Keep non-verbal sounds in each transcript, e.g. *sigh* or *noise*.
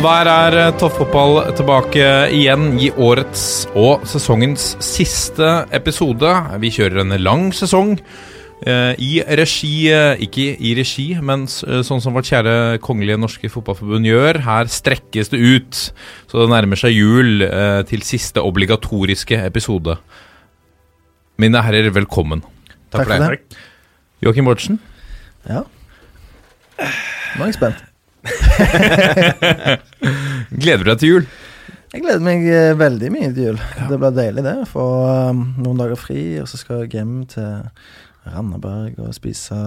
Og der er Tofffotball toppfotball tilbake igjen i årets og sesongens siste episode. Vi kjører en lang sesong. eh, I regi eh, Ikke i regi, men eh, sånn som vårt kjære kongelige norske fotballforbund gjør. Her strekkes det ut, så det nærmer seg jul eh, til siste obligatoriske episode. Mine herrer, velkommen. Takk for det. Joakim Bårdsen. Ja. Nå er jeg spent. *laughs* Gleder du deg til jul? Jeg gleder meg eh, veldig mye til jul. Det blir deilig, det. Få um, noen dager fri, og så skal jeg hjem til Randaberg og spise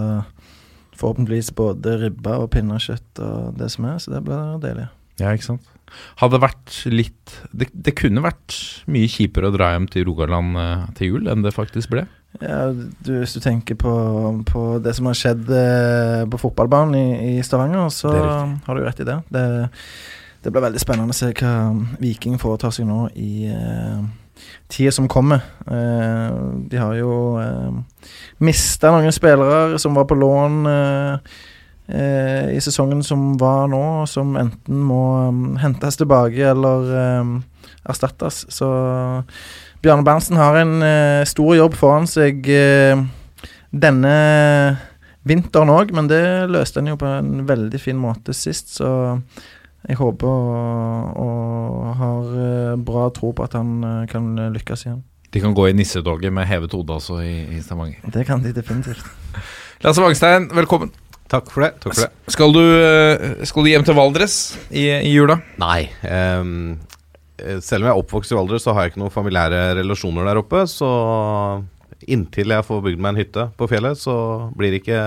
forhåpentligvis både ribbe og pinnekjøtt og det som er, så det blir deilig. Ja, ikke sant? Hadde vært litt det, det kunne vært mye kjipere å dra hjem til Rogaland uh, til jul enn det faktisk ble. Ja, du, hvis du tenker på, på det som har skjedd eh, på fotballbanen i, i Stavanger, så har du rett i det. det. Det blir veldig spennende å se hva Viking foretar seg nå i eh, tida som kommer. Eh, de har jo eh, mista noen spillere som var på lån eh, eh, i sesongen som var nå, som enten må um, hentes tilbake eller erstattes. Så Bjarne Berntsen har en eh, stor jobb foran seg eh, denne vinteren òg, men det løste han jo på en veldig fin måte sist, så jeg håper og, og har bra tro på at han eh, kan lykkes igjen. De kan gå i nissedoget med hevet hode altså i, i Stavanger. Det kan de definitivt. Lasse Wangstein, velkommen. Takk for det. Takk for det. Skal du, eh, skal du hjem til Valdres i, i jula? Nei. ehm, eh, selv om jeg er oppvokst i Valdres, så har jeg ikke noen familiære relasjoner der oppe. Så inntil jeg får bygd meg en hytte på fjellet, så blir det ikke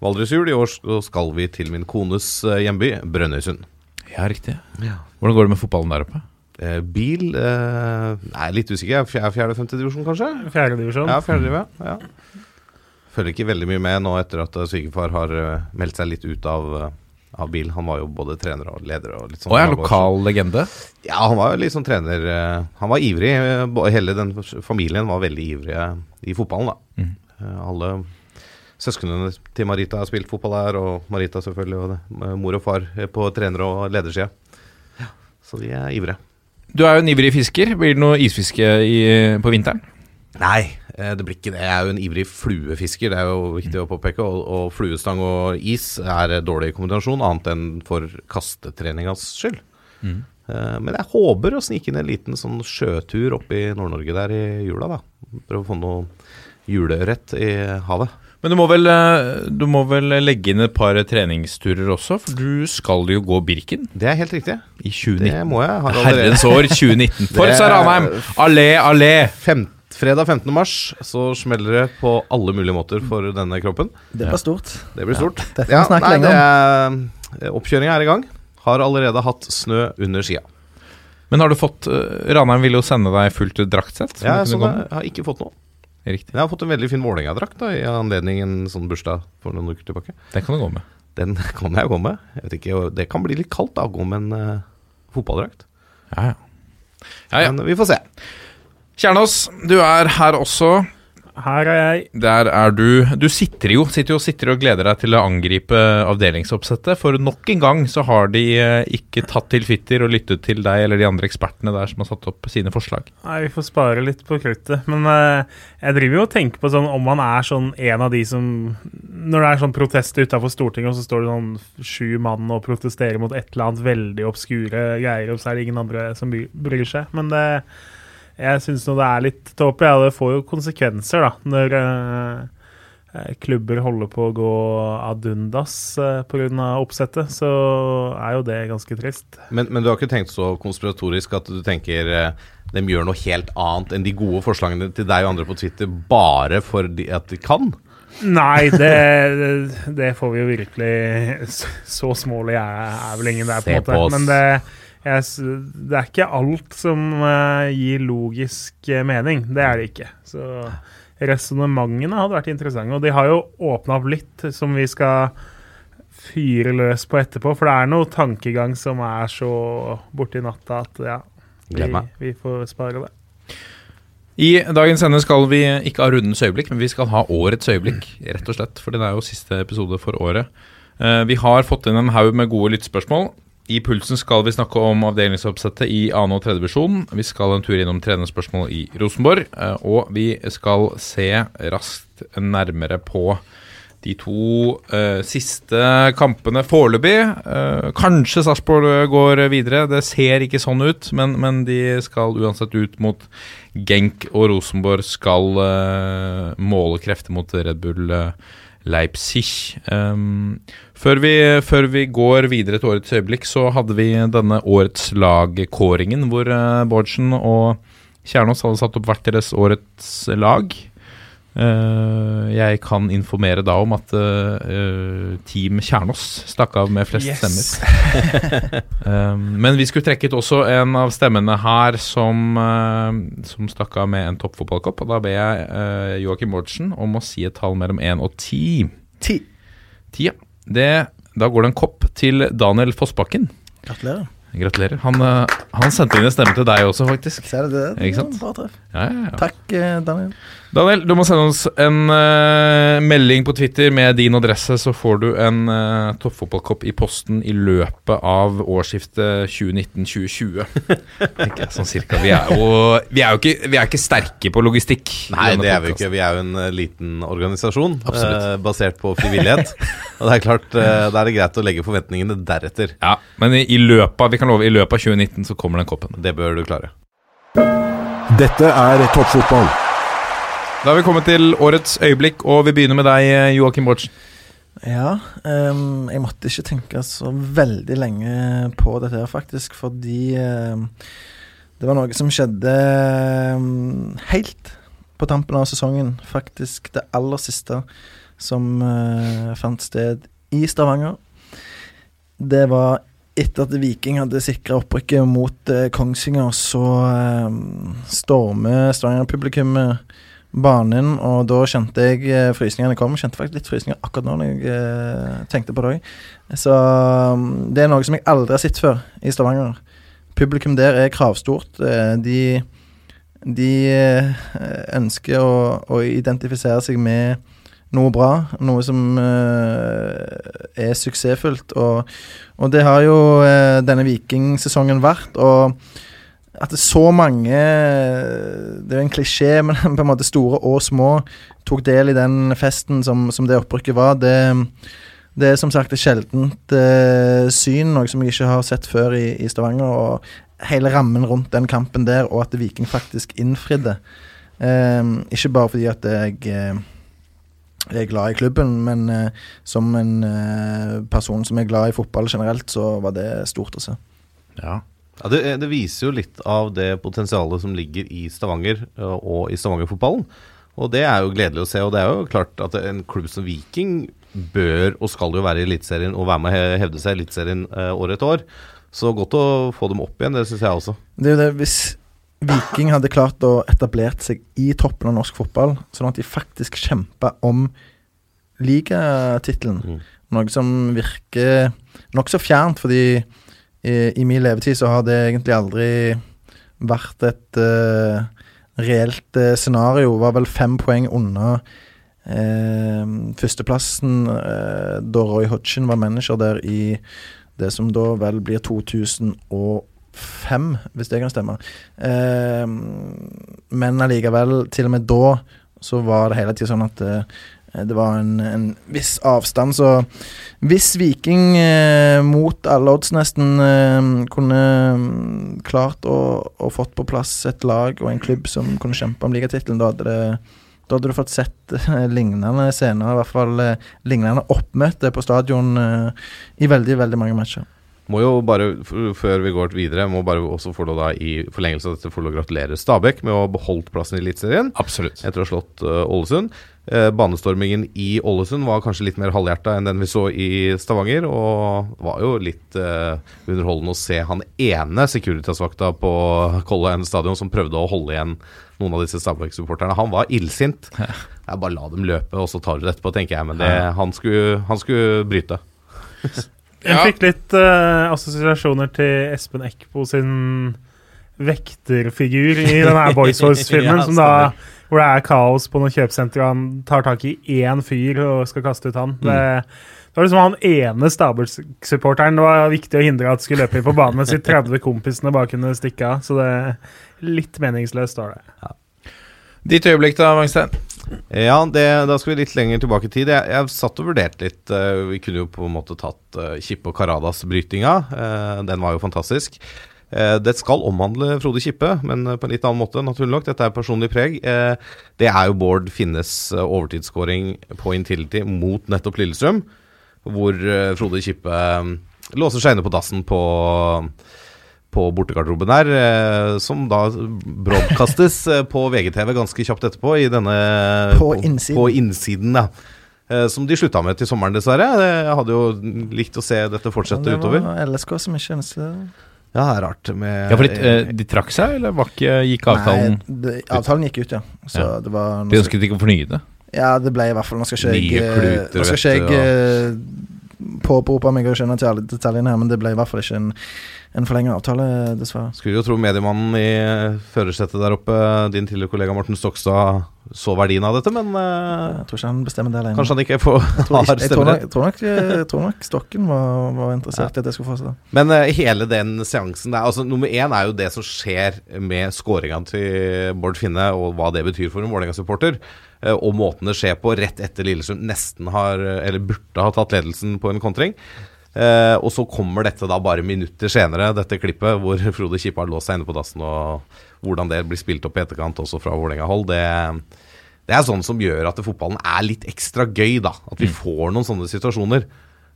Valdresjul. I år så skal vi til min kones eh, hjemby, Brønnøysund. Ja, riktig. Hvordan går det med fotballen der oppe? Eh, bil eh, Nei, litt usikker. Fjerde- Fjerde-femte divisjon, kanskje? Fjerdedivisjon. Ja, fjerde divisjon, ja. Følger ikke veldig mye med nå etter at sykefar har eh, meldt seg litt ut av, eh, av bil. Han var jo både trener og leder og litt sånn. Og er lokal legende. Ja, han var jo litt sånn trener eh, Han var ivrig. eh, Hele den familien var veldig ivrige i fotballen, da. Mhm. Eh, Alle søsknene til Marita har spilt fotball her, og Marita selvfølgelig, og det, mor og far på trener- og ledersida. Så de er ivrige. Du er jo en ivrig fisker. Blir det noe isfiske i, på vinteren? Nei, det blir ikke det. Jeg er jo en ivrig fluefisker, det er jo viktig å påpeke. Og, og fluestang og is er en dårlig kombinasjon, annet enn for kastetreningas skyld. Mm. Men jeg håper å snike inn en liten sånn sjøtur opp i Nord-Norge der i jula, da. Prøve å få noe juleørret i havet. Men du må, vel, eh, du må vel legge inn et par treningsturer også, for du skal jo gå Birken Det er helt riktig. i Det må jeg. Herrens år 2019. For Det er- Ranheim! Allé, allé! Fem, fredag 15. mars så smeller det på alle mulige måter for denne kroppen. Det blir stort. Det blir stort. dette må vi snakke nei, lenge det er- Oppkjøringa er i gang. Har allerede hatt snø under skia. Men har du fått eh, Ranheim ville jo sende deg fullt draktsett. Ja, jeg har ikke fått noe. Riktig. Jeg har fått en veldig fin Vålerenga-drakt i anledning en sånn bursdag for noen uker tilbake. Den kan du gå med. Den *laughs* kan jeg gå med. Jeg vet ikke, Det kan bli litt kaldt da, å gå med en uh, fotballdrakt. Ja, ja. ja, ja. Men vi får se. Kjernås, du er her også. Her er jeg. Der er du Du sitter jo sitter jo og sitter og gleder deg til å angripe avdelingsoppsettet. For nok en gang så har de eh, ikke tatt til fitter og lyttet til deg eller de andre ekspertene der som har satt opp sine forslag. Nei, vi får spare litt på kruttet. Men uh, jeg driver jo og tenker på sånn om man er sånn en av de som Når det er sånn protest utafor Stortinget, og så står det sånn sju mann og protesterer mot et eller annet veldig obskure greier, og så er det ingen andre som bryr seg. Men det, jeg syns nå det er litt tåpelig. Ja, det får jo konsekvenser, da, når eh, eh, klubber holder på å gå ad undas eh, pga. oppsettet, så er jo det ganske trist. Men, men du har ikke tenkt så konspiratorisk at du tenker eh, de gjør noe helt annet enn de gode forslagene til deg og andre på Twitter bare fordi at de kan? Nei, *laughs* det, det får vi jo virkelig Så smålig er, er vel ingen der, på en måte. Men det, jeg, det er ikke alt som eh, gir logisk eh, mening. Det er det ikke. Så resonnementene hadde vært interessante. Og de har jo åpna opp litt, som vi skal fyre løs på etterpå. For det er noe tankegang som er så borti natta at ja, vi, vi får spare det. I dagens sende skal vi ikke ha rundens øyeblikk, men vi skal ha årets øyeblikk, rett og slett. For det er jo siste episode for året. Eh, Vi har fått inn en haug med gode lyttespørsmål. I Pulsen skal vi snakke om avdelingsoppsettet i 2. og 3. divisjon. Vi skal en tur innom trenerspørsmål i Rosenborg. eh, Og vi skal se raskt nærmere på de to uh, siste kampene foreløpig. Uh, kanskje Sarpsborg går videre. Det ser ikke sånn ut, men, men de skal uansett ut mot Genk, og Rosenborg skal uh, måle krefter mot Red Bull eh, Leipzig. Um, før, vi, før vi går videre til årets øyeblikk, så hadde vi denne årets lagkåringen, hvor uh, Bårdsen og Kjernås hadde satt opp hvert deres årets lag. Eh, jeg kan informere da om at eh, eh, Team Kjernås stakk av med flest stemmer. Um, *laughs* men vi skulle trekket også en av stemmene her som, uh, som stakk av med en toppfotballkopp. Og da ber jeg uh, Joakim Bårdsen om å si et tall mellom 1 og 10. Ti. 10, ja. Det, da går det en kopp til Daniel Fossbakken. Gratulerer. Gratulerer. Han, han sendte inn en stemme til deg også, faktisk. Ser du det? Ikke sant? Bra treff. Ja, ja, ja. Takk, eh, Daniel. Daniel, du må sende oss en uh, melding på Twitter med din adresse, så får du en uh, toppfotballkopp i posten i løpet av årsskiftet 2019-2020. *laughs* Tenker jeg, sånn cirka. Vi er jo, vi er jo ikke, vi er ikke sterke på logistikk. Nei, det er vi ikke. Vi er jo en uh, liten organisasjon basert på frivillighet. *laughs* og det er klart, da er det greit å legge forventningene deretter. Ja, men i, i løpet av, vi kan love, i løpet av 2019 så kommer den koppen. Det bør du klare. Dette er toppfotball. Da har vi kommet til årets øyeblikk, og vi begynner med deg, eh, Joakim Bortsen. Ja, Um, jeg måtte ikke tenke så veldig lenge på dette her, faktisk, fordi um, det var noe som skjedde um, helt på tampen av sesongen. Faktisk det aller siste som uh, fant sted i Stavanger. Det var etter at Viking hadde sikra opprykket mot uh, Kongsvinger, så ehm, stormer Stavanger-publikummet banen, og da kjente jeg eh, frysningene kom. Kjente faktisk litt frysninger akkurat nå når jeg eh, tenkte på det òg. Så um, det er noe som jeg aldri har sett før i Stavanger. Publikum der er kravstort. Eh, de de ønsker å, å identifisere seg med noe bra, noe som er suksessfullt. Og, og det har jo denne vikingsesongen vært. og at det så mange Det er jo en klisjé, *laughs* men på en måte store og små tok del i den festen som, som det opprykket var. Det, det er som sagt et sjeldent eh, syn, noe som jeg ikke har sett før i, i Stavanger. Og hele rammen rundt den kampen der, og at Viking faktisk innfridde. Eh, ikke bare fordi at jeg eh, er glad i klubben, men eh, som en eh, person som er glad i fotball generelt, så var det stort å se. Ja. Ja, det, det viser jo litt av det potensialet som ligger i Stavanger og i Stavanger-fotballen. Og det er jo gledelig å se. Og det er jo klart at en klubb som Viking bør og skal jo være i Eliteserien og være med å hevde seg i Eliteserien år etter år. Så godt å få dem opp igjen, det syns jeg også. Det er jo det, Hvis Viking hadde klart å etablert seg i toppen av norsk fotball, sånn at de faktisk kjempa om ligatittelen, Mm. noe som virker nokså fjernt, fordi i, min levetid så har det egentlig aldri vært et uh, reelt uh, scenario. Var vel fem poeng unna uh, førsteplassen eh, da Roy Hodgson var manager der i det som da vel blir 2005, hvis det kan stemme. Men allikevel, til og med da, så var det hele tida sånn at det var en, en viss avstand. Så hvis Viking eh, mot alle odds nesten eh, kunne mm, klart å, å fått på plass et lag og en klubb som kunne kjempe om ligatittelen, da hadde det Da hadde du fått sett eh, lignende scener, i hvert fall eh, lignende oppmøte på stadion eh, i veldig, veldig mange matcher. Må jo bare, før vi går videre, må bare også få da i forlengelse av dette å gratulere Stabæk med å ha beholdt plassen i Eliteserien etter å ha slått eh, Ålesund. Eh, banestormingen i Ålesund var kanskje litt mer halvhjerta enn den vi så i Stavanger, og det var jo litt eh, underholdende å se han ene Securitas-vakta på Color End stadion som prøvde å holde igjen noen av disse Stabæk-supporterne. Han var illsint. Jeg bare la dem løpe, og så tar du det etterpå, tenker jeg. Men det, han, skulle, han skulle bryte. Jeg fikk litt eh, assosiasjoner til Espen Eckbo sin vekterfigur i denne Boys *laughs* Voice-filmen, Ja, som da hvor det er kaos på noen kjøpesenter, og han tar tak i én fyr og skal kaste ut han. Det, det var liksom han ene Stabæk-supporteren det var viktig å hindre at skulle løpe inn på banen, mens de *laughs* 30 kompisene bare kunne stikke av. Så det er litt meningsløst, står det. Ditt øyeblikk, da, Wangstein? Ja, det, da skal vi litt lenger tilbake i tid. Jeg, jeg satt og vurderte litt. eh, vi kunne jo på en måte tatt Kippe og Karadas-brytinga. Eh, den var jo fantastisk. Eh, det skal omhandle Frode Kippe, men eh, på en litt annen måte, naturlig nok. Dette er personlig preg. Eh, det er jo Bård Finnes overtidsskåring på Intility mot nettopp Lillestrøm, hvor Frode Kippe låser seg inne på dassen på på bortegarderoben eh, som da broadcastes *laughs* på VGTV ganske kjapt etterpå i denne På innsiden. På innsiden, ja. Som de slutta med til sommeren, dessverre. Jeg hadde jo likt å se dette fortsette utover. det utover. var LSK som ikke ønsket Ja, det er rart med Ja, for de, eh, de trakk seg, eller var ikke, gikk avtalen Nei, det, avtalen gikk ut, ja. Så Ja. det var De ønsket ikke å fornye det? Ja, det ble i hvert fall Nå skal ikke jeg, eh, kluter, nå skal ikke jeg eh, påberope meg å skjønne til alle detaljene her, men det ble i hvert fall ikke en, en forlenget avtale, dessverre. Skulle jo tro mediemannen i førersetet der oppe, din tidligere kollega Morten Stokstad, så verdien av dette, men eh, Jeg tror ikke han bestemmer det alene. kanskje han ikke får har stemmerett. jeg, tror nok, jeg tror nok Stokken var, var interessert i at jeg skulle fortsette. Men uh, hele den seansen der altså Nummer én er jo det som skjer med skåringa til Bård Finne, og hva det betyr for en Vålerenga-supporter. Eh, og måten det skjer på rett etter Lillesund nesten har, eh, eller burde ha tatt ledelsen på en kontring. Eh, og så kommer dette da bare minutter senere, dette klippet, hvor *laughs* Frode Kippe har låst seg inne på dassen, og hvordan det blir spilt opp i etterkant også fra Vålerenga-hold. Det, det er sånn som gjør at fotballen er litt ekstra gøy, da. At vi får noen sånne situasjoner.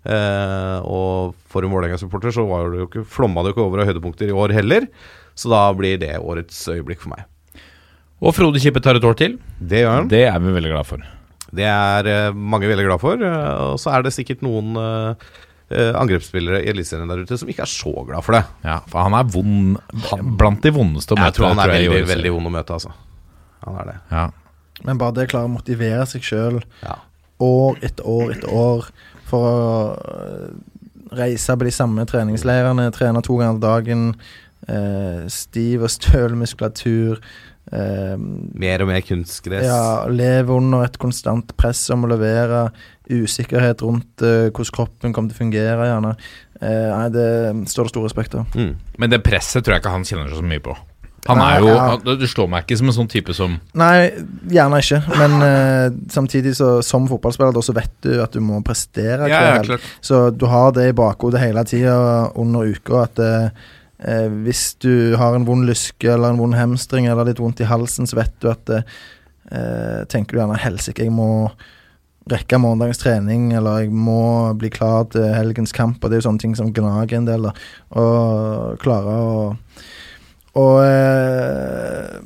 Eh, og for en Vålerenga-supporter så var det jo ikke, flomma det jo ikke over av høydepunkter i år heller. Så da blir det årets øyeblikk for meg. Og Frode Kippe tar et år til. Det gjør han. Det er vi veldig glad for. Det er eh, mange veldig glad for. eh, og så er det sikkert noen eh, angrepsspillere i Eliteserien der ute som ikke er så glad for det. Ja, for han er vond Blant de vondeste å møte. Jeg tror han er i veldig, veldig vond å møte, altså. Han er det. Ja. Men bare det å klare å motivere seg sjøl Ja. år etter år etter år for å reise på de samme treningsleirene, trene to ganger dagen, eh, stiv og støl muskulatur eh, Mer og mer kunstgress. Ja, leve under et konstant press om å levere. Usikkerhet rundt eh, hvordan kroppen kommer til å fungere, gjerne. Eh, nei, det står det stor respekt av. Mm. Men det presset tror jeg ikke han kjenner seg så mye på. Han Nei, er jo ja. han, Du slår meg ikke som en sånn type som Nei, gjerne ikke. Men eh, samtidig så, som fotballspiller da, så vet du at du må prestere. Ja, ja, Så du har det i bakhodet hele tida under uka at eh, hvis du har en vond lyske eller en vond hamstring eller litt vondt i halsen, så vet du at eh, Tenker du gjerne helsike, jeg må rekke morgendagens trening, eller jeg må bli klar til helgens kamp. Og det er jo sånne ting som gnager en del. da Og klare å Og eh,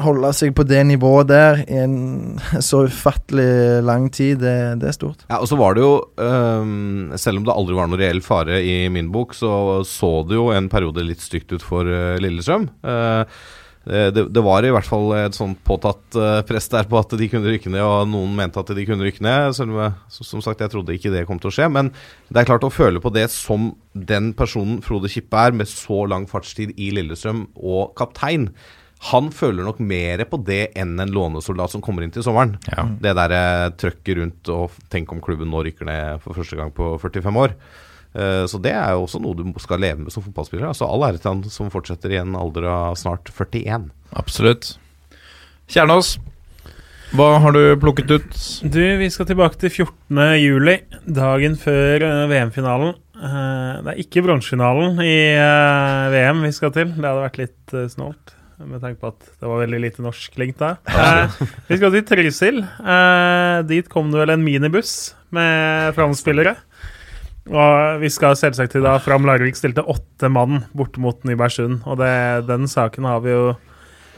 holde seg på det nivået der i en *laughs* så ufattelig lang tid, det, det er stort. Ja, og så var det jo um, Selv om det aldri var noe reell fare i min bok, så så det jo en periode litt stygt ut for uh, Lillestrøm. Uh, det, det var i hvert fall et sånt påtatt uh, press der på at de kunne rykke ned, og noen mente at de kunne rykke ned. Selv om som sagt, jeg trodde ikke det kom til å skje. Men det er klart å føle på det som den personen Frode Kippe er, med så lang fartstid i Lillestrøm og kaptein. Han føler nok mer på det enn en lånesoldat som kommer inn til sommeren. Ja. Det der eh, trøkket rundt og tenk om klubben nå rykker ned for første gang på 45 år. Eh, Så det er jo også noe du skal leve med som fotballspiller. Altså All ære til han som fortsetter i en alder av snart 41. Absolutt. Kjernås, hva har du plukket ut? Du, vi skal tilbake til 14. juli, dagen før eh, VM-finalen. Eh, det er ikke bronsefinalen i eh, VM vi skal til. Det hadde vært litt snålt. Med tanke på at det var veldig lite norsk link der. Eh, vi skal til Trysil. Eh, dit kom det vel en minibuss med Fram-spillere. Og vi skal selvsagt til da Fram Larvik stilte åtte mann bort mot Nybergsund. Og det, den saken har vi jo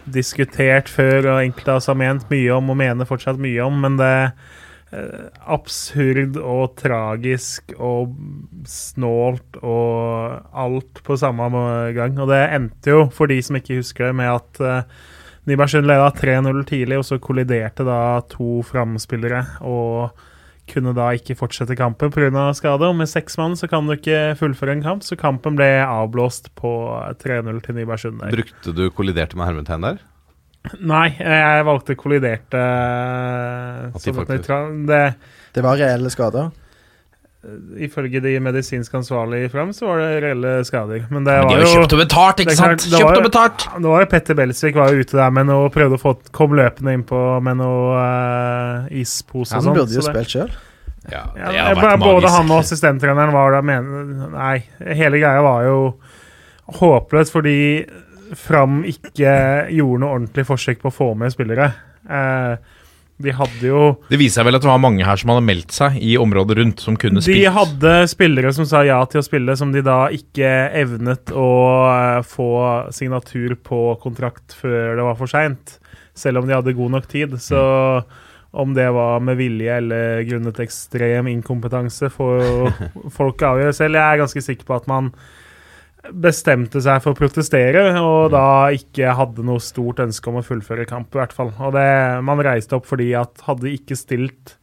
diskutert før, og enkelte av oss har ment mye om og mener fortsatt mye om, men det absurd og tragisk og snålt og alt på samme gang. Og det endte jo, for de som ikke husker det, med at uh, Nybergsund leda 3-0 tidlig, og så kolliderte da to framspillere og kunne da ikke fortsette kampen pga. skade. Og med seks mann så kan du ikke fullføre en kamp, så kampen ble avblåst på 3-0 til Nybergsund. Brukte du kolliderte med hermetegn der? Nei, jeg valgte kolliderte uh, som et faktisk- Det Det var reelle skader. Ifølge de medisinsk ansvarlige fram, så var det reelle skader. Men det Men de var jo kjøpt og betalt, ikke sant? det var Kjøpt jo- og betalt! Det var jo Petter Belsvik var jo ute der med noe, prøvde å få kom løpende innpå med noe uh, ispose og Han burde jo så spilt sjøl. Ja, Ja, det har ja, vært både magisk. han og assistenttreneren var der men, Nei, hele greia var jo håpløs fordi Fram ikke gjorde noe ordentlig forsøk på å få med spillere. Eh, de hadde jo Det viser seg vel at det var mange her som hadde meldt seg i området rundt, som kunne spilt? De hadde spillere som sa ja til å spille, som de da ikke evnet å eh, få signatur på kontrakt før det var for seint. Selv om de hadde god nok tid. Så om det var med vilje eller grunnet ekstrem inkompetanse, får *laughs* folk avgjøre selv. Jeg er ganske sikker på at man bestemte seg for å protestere, og da ikke hadde noe stort ønske om å fullføre kamp, i hvert fall. Og det, man reiste opp fordi at hadde de ikke stilt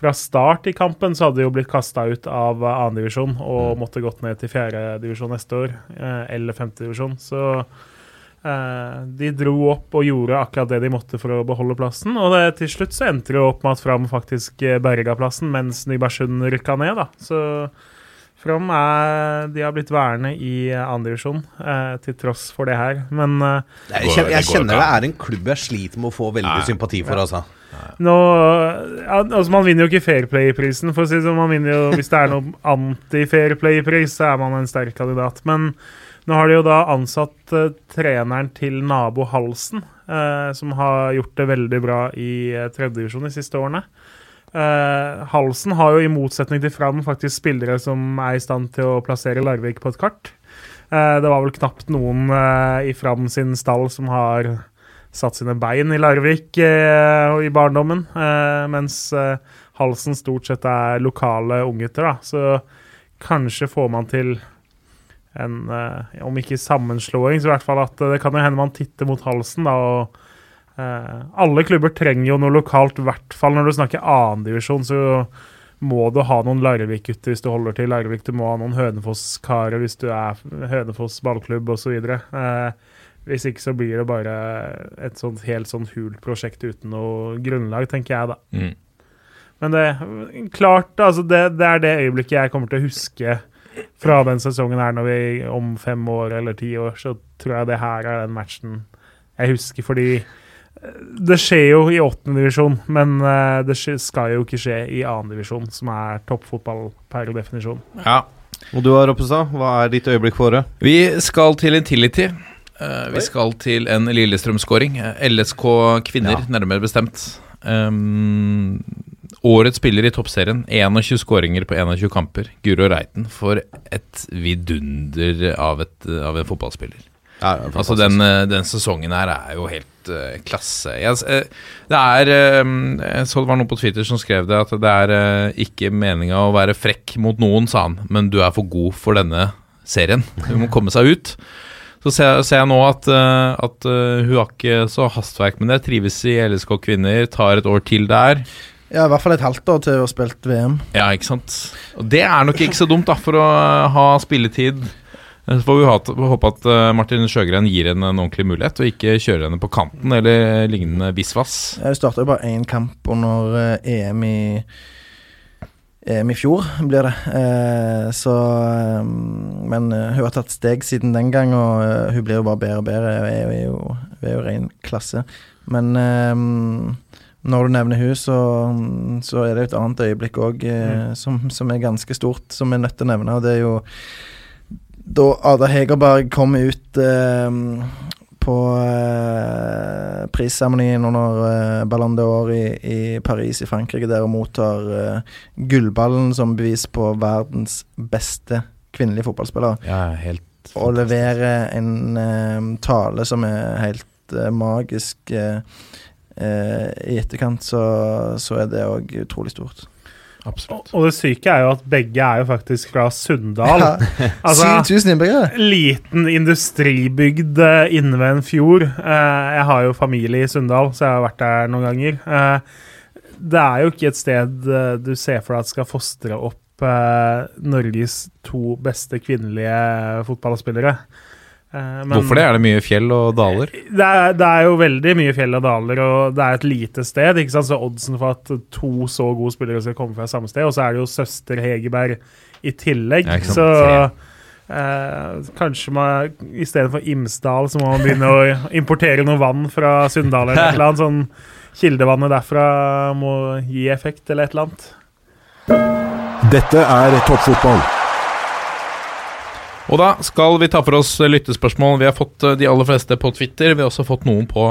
fra start i kampen, så hadde de jo blitt kasta ut av annendivisjon og måtte gått ned til fjerdedivisjon neste år, eh, eller femtedivisjon. Så eh, de dro opp og gjorde akkurat det de måtte for å beholde plassen. Og det, til slutt så endte det opp med at Fram faktisk berga plassen, mens Nybergsund rykka ned, da. Så Fram er De har blitt værende i andredivisjon, eh, til tross for det her. Men eh, Jeg, går- kjenner, jeg det kjenner det er en klubb jeg sliter med å få veldig Nei. sympati for, altså. Nå, altså Man vinner jo ikke Fairplay-prisen. for å si det sånn, man vinner jo, Hvis det er noe *laughs* anti-Fairplay-pris, så er man en sterk kandidat. Men nå har de jo da ansatt eh, treneren til nabo Halsen, eh, som har gjort det veldig bra i uh, tredjedivisjon de siste årene. Eh, Halsen har jo i motsetning til Fram faktisk spillere som er i stand til å plassere Larvik på et kart. Eh, det var vel knapt noen eh, i Fram sin stall som har satt sine bein i Larvik i barndommen, mens Halsen stort sett er lokale unggutter. da. Så kanskje får man til en, om ikke sammenslåing, så i hvert fall at det kan jo hende man titter mot Halsen. da, og Alle klubber trenger jo noe lokalt, i hvert fall når du snakker annendivisjon. Så må du ha noen Larvik-gutter hvis du holder til Larvik. Du må ha noen Hønefoss-karer hvis du er Hønefoss ballklubb osv. Eh, hvis ikke så blir det bare et sånt helt sånn hult prosjekt uten noe grunnlag, tenker jeg, da. Mm. Men det klart, altså det, det er det øyeblikket jeg kommer til å huske fra den sesongen her, når vi om fem år eller ti år, så tror jeg det her er den matchen jeg husker, fordi eh, det skjer jo i åttende divisjon, men eh, det skal jo ikke skje i annen divisjon, som er toppfotball per definisjon. Ja. Og du har Roppestad, hva er ditt øyeblikk for året? Vi skal til Intility. Eh, vi skal til en Lillestrøm-skåring. Eh, LSK kvinner, nærmere bestemt. Um, årets spiller i toppserien. 21 skåringer på 21 kamper. Guro Reiten for et vidunder av, et, av en fotballspiller. Ja, Altså den, eh, den sesongen her er jo helt uh, klasse. Jeg, eh, det er eh, Jeg så det var noen på Twitter som skrev det, at det er uh, ikke meninga å være frekk mot noen, sa han, men du er for god for denne serien. Du må komme seg ut. Så ser, ser jeg nå at, uh, at hun har ikke så hastverk med det. Trives i LSK kvinner, tar et år til der. Ja, i hvert fall et halvt år til å ha spilt VM. Ja, ikke sant. Og det er nok ikke så dumt, da, for å ha spilletid. Eh, Så får vi håpe at eh, Martin Sjøgren gir henne en ordentlig mulighet, og ikke kjører henne på kanten eller lignende bisvass. Hun starta jo bare én kamp under eh, EM i EM i fjor, blir det. Eh, så eh, Men eh, hun har tatt steg siden den gang, og eh, hun blir jo bare bedre og bedre. Hun er, jo- hun er jo ren klasse. Men eh, når du nevner hun, så, så er det et annet øyeblikk òg som, som er ganske stort, som vi er nødt til å nevne. Og det er jo da Ada Hegerberg kom ut eh, på eh, prisseremonien under eh, Ballon d'Or i, i Paris i Frankrike, der hun mottar eh, gullballen som bevis på verdens beste kvinnelige fotballspiller. Ja, helt Og leverer en eh, tale som er helt eh, magisk eh, eh, i etterkant, så, så er det òg utrolig stort. Absolutt. Og det syke er jo at begge er jo faktisk fra Sunndal. Ja, *laughs* Altså, 7000 innbyggere! liten industribygd eh, inne ved en fjord. Eh, jeg har jo familie i Sunndal, så jeg har vært der noen ganger. Eh, det er jo ikke et sted du ser for deg at skal fostre opp eh, Norges to beste kvinnelige fotballspillere. Eh, men- Hvorfor det? Er det mye fjell og daler? det er, det er jo veldig mye fjell og daler, og det er et lite sted. ikke sant? Så oddsen for at to så gode spillere skal komme fra samme sted, og så er det jo søster Hegerberg i tillegg. Ja, så eh, kanskje man istedenfor Imsdal, så må man begynne å importere noe vann fra Sunndal eller et eller annet. Sånn kildevannet derfra må gi effekt, eller et eller annet. Dette er toppfotball. Og da skal vi ta for oss lyttespørsmål. Vi har fått eh, de aller fleste på Twitter. Vi har også fått noen på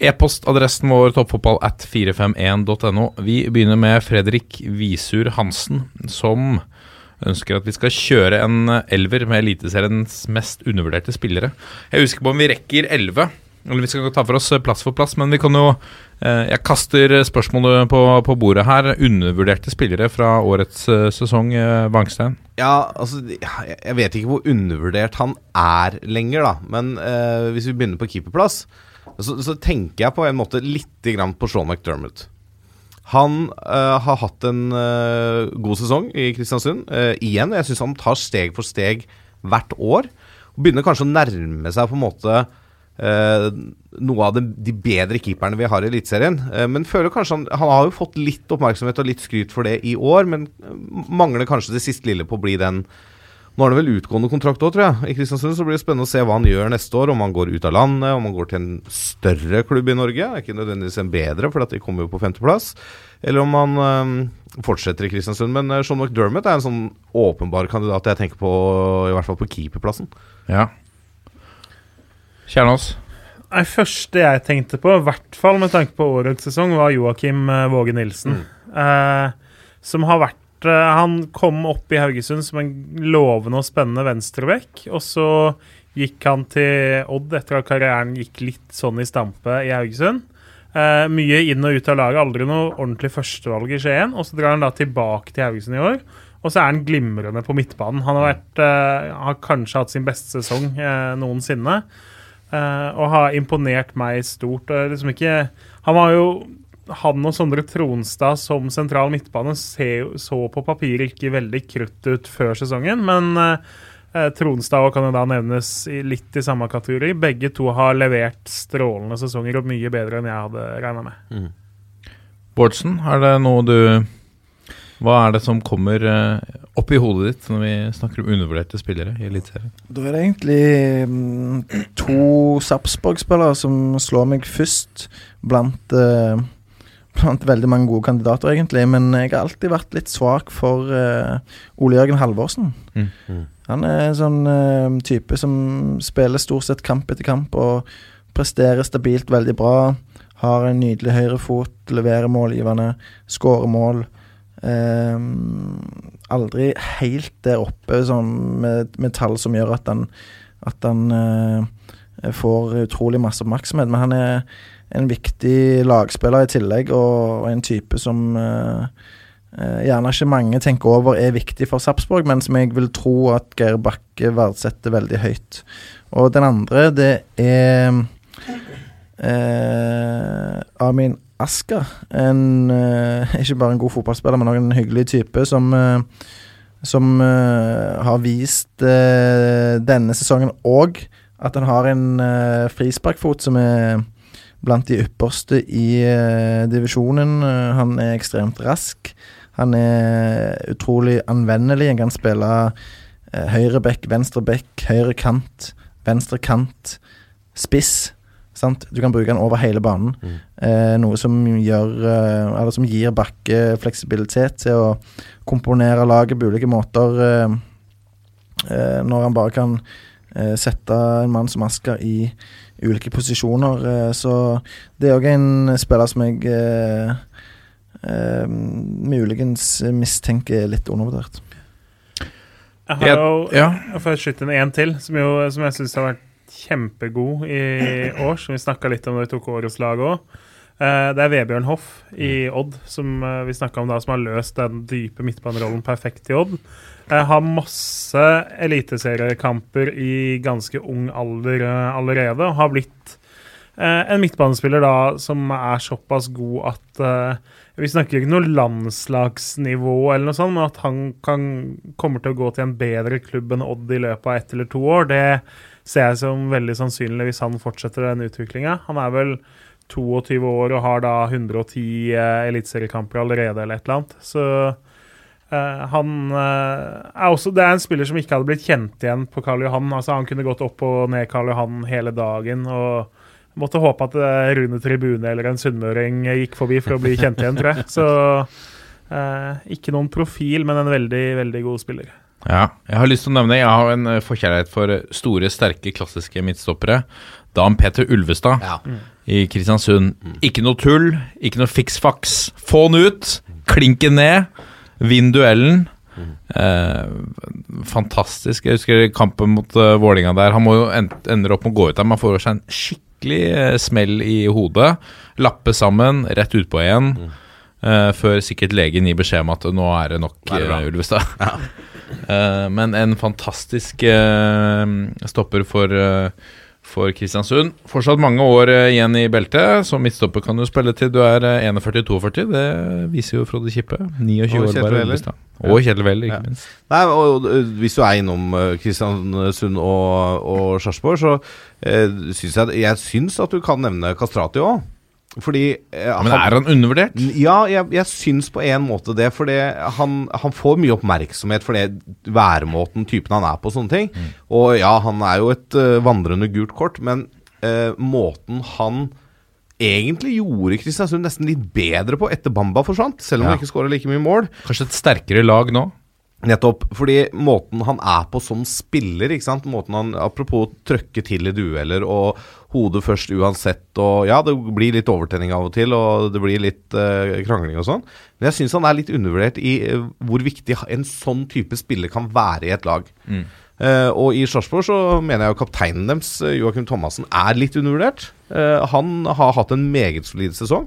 e-postadressen vår toppfotball at 451.no. Vi begynner med Fredrik Visur Hansen, som ønsker at vi skal kjøre en elver med Eliteseriens mest undervurderte spillere. Jeg husker på om vi rekker elleve, eller vi skal ta for oss plass for plass, men vi kan jo eh, Jeg kaster spørsmålet på, på bordet her. Undervurderte spillere fra årets eh, sesong, eh, Wangstein? Ja, altså Jeg vet ikke hvor undervurdert han er lenger, da. Men eh, hvis vi begynner på keeperplass, så, så tenker jeg på en måte litt på Sean McDermott. Han eh, har hatt en eh, god sesong i Kristiansund. eh, igjen. Jeg syns han tar steg for steg hvert år. Og begynner kanskje å nærme seg på en måte eh, noe av de, de bedre keeperne vi har i Eliteserien. Eh, men føler kanskje han, han har jo fått litt oppmerksomhet og litt skryt for det i år, men eh, mangler kanskje det siste lille på å bli den Nå har han vel utgående kontrakt òg, tror jeg. I Kristiansund så blir det spennende å se hva han gjør neste år. Om han går ut av landet, om han går til en større klubb i Norge. Det er ikke nødvendigvis en bedre, for de kommer jo på femteplass. Eller om han eh, fortsetter i Kristiansund. Men eh, Sean McDermott er en sånn åpenbar kandidat jeg tenker på, i hvert fall på keeperplassen. Ja. Kjernås? Det første jeg tenkte på, i hvert fall med tanke på årets sesong, var Joakim eh, Våge Nilsen. Eh, som har vært eh, Han kom opp i Haugesund som en lovende og spennende venstrebekk. Og så gikk han til Odd etter at karrieren gikk litt sånn i stampe i Haugesund. Eh, mye inn og ut av laget, aldri noe ordentlig førstevalg i Skien. Og så drar han da tilbake til Haugesund i år. Og så er han glimrende på midtbanen. Han har, vært, eh, har kanskje hatt sin beste sesong eh, noensinne. Eh, og har imponert meg stort. Liksom ikke, han var jo han og Sondre Tronstad som sentral midtbane se, så på papiret ikke veldig krutt ut før sesongen, men uh, Tronstad og kan nevnes i, litt i samme kategori. Begge to har levert strålende sesonger og mye bedre enn jeg hadde regna med. Bårdsen, er det noe du Hva er det som kommer opp i hodet ditt når vi snakker om undervurderte spillere i Eliteserien? Da er det egentlig mm, to Sarpsborg-spillere som slår meg først blant eh, Blant veldig mange gode kandidater, egentlig. Men jeg har alltid vært litt svak for eh, Ole Jørgen Halvorsen. Mm. Mm. Han er en sånn eh, type som spiller stort sett kamp etter kamp og presterer stabilt veldig bra. Har en nydelig høyrefot, leverer målgivende, skårer mål. Eh, aldri helt der oppe sånn, med, med tall som gjør at han, at han eh, får utrolig masse oppmerksomhet. Men han er en viktig lagspiller i tillegg, og, og en type som eh, gjerne ikke mange tenker over er viktig for Sarpsborg, men som jeg vil tro at Geir Bakke verdsetter veldig høyt. Og den andre, det er eh, Amin Asker. En, eh, *laughs* ikke bare en god fotballspiller, men også en hyggelig type som eh, som eh, har vist denne sesongen òg at han har en frisparkfot som er blant de ypperste i divisjonen. Han er ekstremt rask. Han er utrolig anvendelig. Han kan spille høyre back, venstre back, høyre kant, venstre kant, spiss. Sant? Du kan bruke den over hele banen. Mm. Eh, noe som gjør eh, Eller som gir Bakke fleksibilitet til å komponere laget på ulike måter. Eh, eh, når han bare kan eh, sette en mann som Asker i ulike posisjoner. Eh, så det er òg en spiller som jeg eh, eh, muligens mistenker er litt undervurdert. Jeg har jo ja. jeg får skyte inn en til, som, jo, som jeg syns har vært kjempegod i år. Som vi snakka litt om da vi tok årets lag òg. det er Vebjørn Hoff i Odd, som eh, vi om da, som har løst den dype midtbanerollen perfekt i Odd. Eh, har masse eliteseriekamper i ganske ung alder eh, allerede. og Har blitt eh, en midtbanespiller da som er såpass god at eh, Vi snakker ikke noe landslagsnivå, eller noe sånt, men at han kan, kommer til å gå til en bedre klubb enn Odd i løpet av ett eller to år, det ser jeg som veldig sannsynlig hvis han fortsetter den utviklinga. Han er vel 22 år og har da 110 eh, eliteseriekamper allerede, eller et eller annet. Så eh, han eh, er også Det er en spiller som ikke hadde blitt kjent igjen på Karl Johan. Altså Han kunne gått opp og ned Karl Johan hele dagen. og Måtte håpe at eh, Rune Tribune eller en sunnmøring gikk forbi for å bli kjent igjen, tror jeg. Så eh, ikke noen profil, men en veldig, veldig god spiller. Ja, jeg har lyst til å nevne Jeg har en eh, forkjærlighet for eh, store, sterke, klassiske midtstoppere. Dan Peter Ulvestad Ja. i Kristiansund. Ikke noe tull, ikke noe fiks-faks. Få den ut, klinke ned, vinn duellen. Eh, fantastisk. Jeg husker kampen mot uh, Vålinga der. Han må jo end ender opp med å gå ut der. Man får seg en skikkelig eh, smell i hodet. Lappe sammen, rett utpå igjen. eh, før sikkert legen gir beskjed om at nå er det nok, det eh, Ulvestad. Eh, *laughs* men en fantastisk eh, stopper for, eh, for Kristiansund. Fortsatt mange år eh, igjen i beltet. Som midtstopper kan du spille til du er eh, 41-42. Det viser jo Frode Kippe. 29 Og år Kjetil bare. Ulvestad. Og Kjell Weller, ikke Ja. minst. Nei, og, og, Hvis du er innom eh, Kristiansund og, og Sarpsborg, så uh, syns jeg Jeg syns at du kan nevne Kastrati òg. Fordi eh, Men er han undervurdert? Ja, jeg, jeg syns på en måte det. For han, han får mye oppmerksomhet for det væremåten, typen han er på, sånne ting. Og ja, han er jo et uh, vandrende gult kort, men uh, måten han egentlig gjorde Kristiansund nesten litt bedre på etter Bamba forsvant, selv om Ja. han ikke skåra like mye mål. Kanskje et sterkere lag nå? Nettopp. Fordi måten han er på som spiller, ikke sant? Måten han, apropos trøkke til i dueller og hodet først uansett, og ja, det blir litt overtenning av og til, og det blir litt uh, krangling og sånn. Men jeg syns han er litt undervurdert i uh, hvor viktig en sånn type spiller kan være i et lag. Eh, og i Sarpsborg så mener jeg jo kapteinen deres, Joakim Thomassen, er litt undervurdert. Han har hatt en meget solid sesong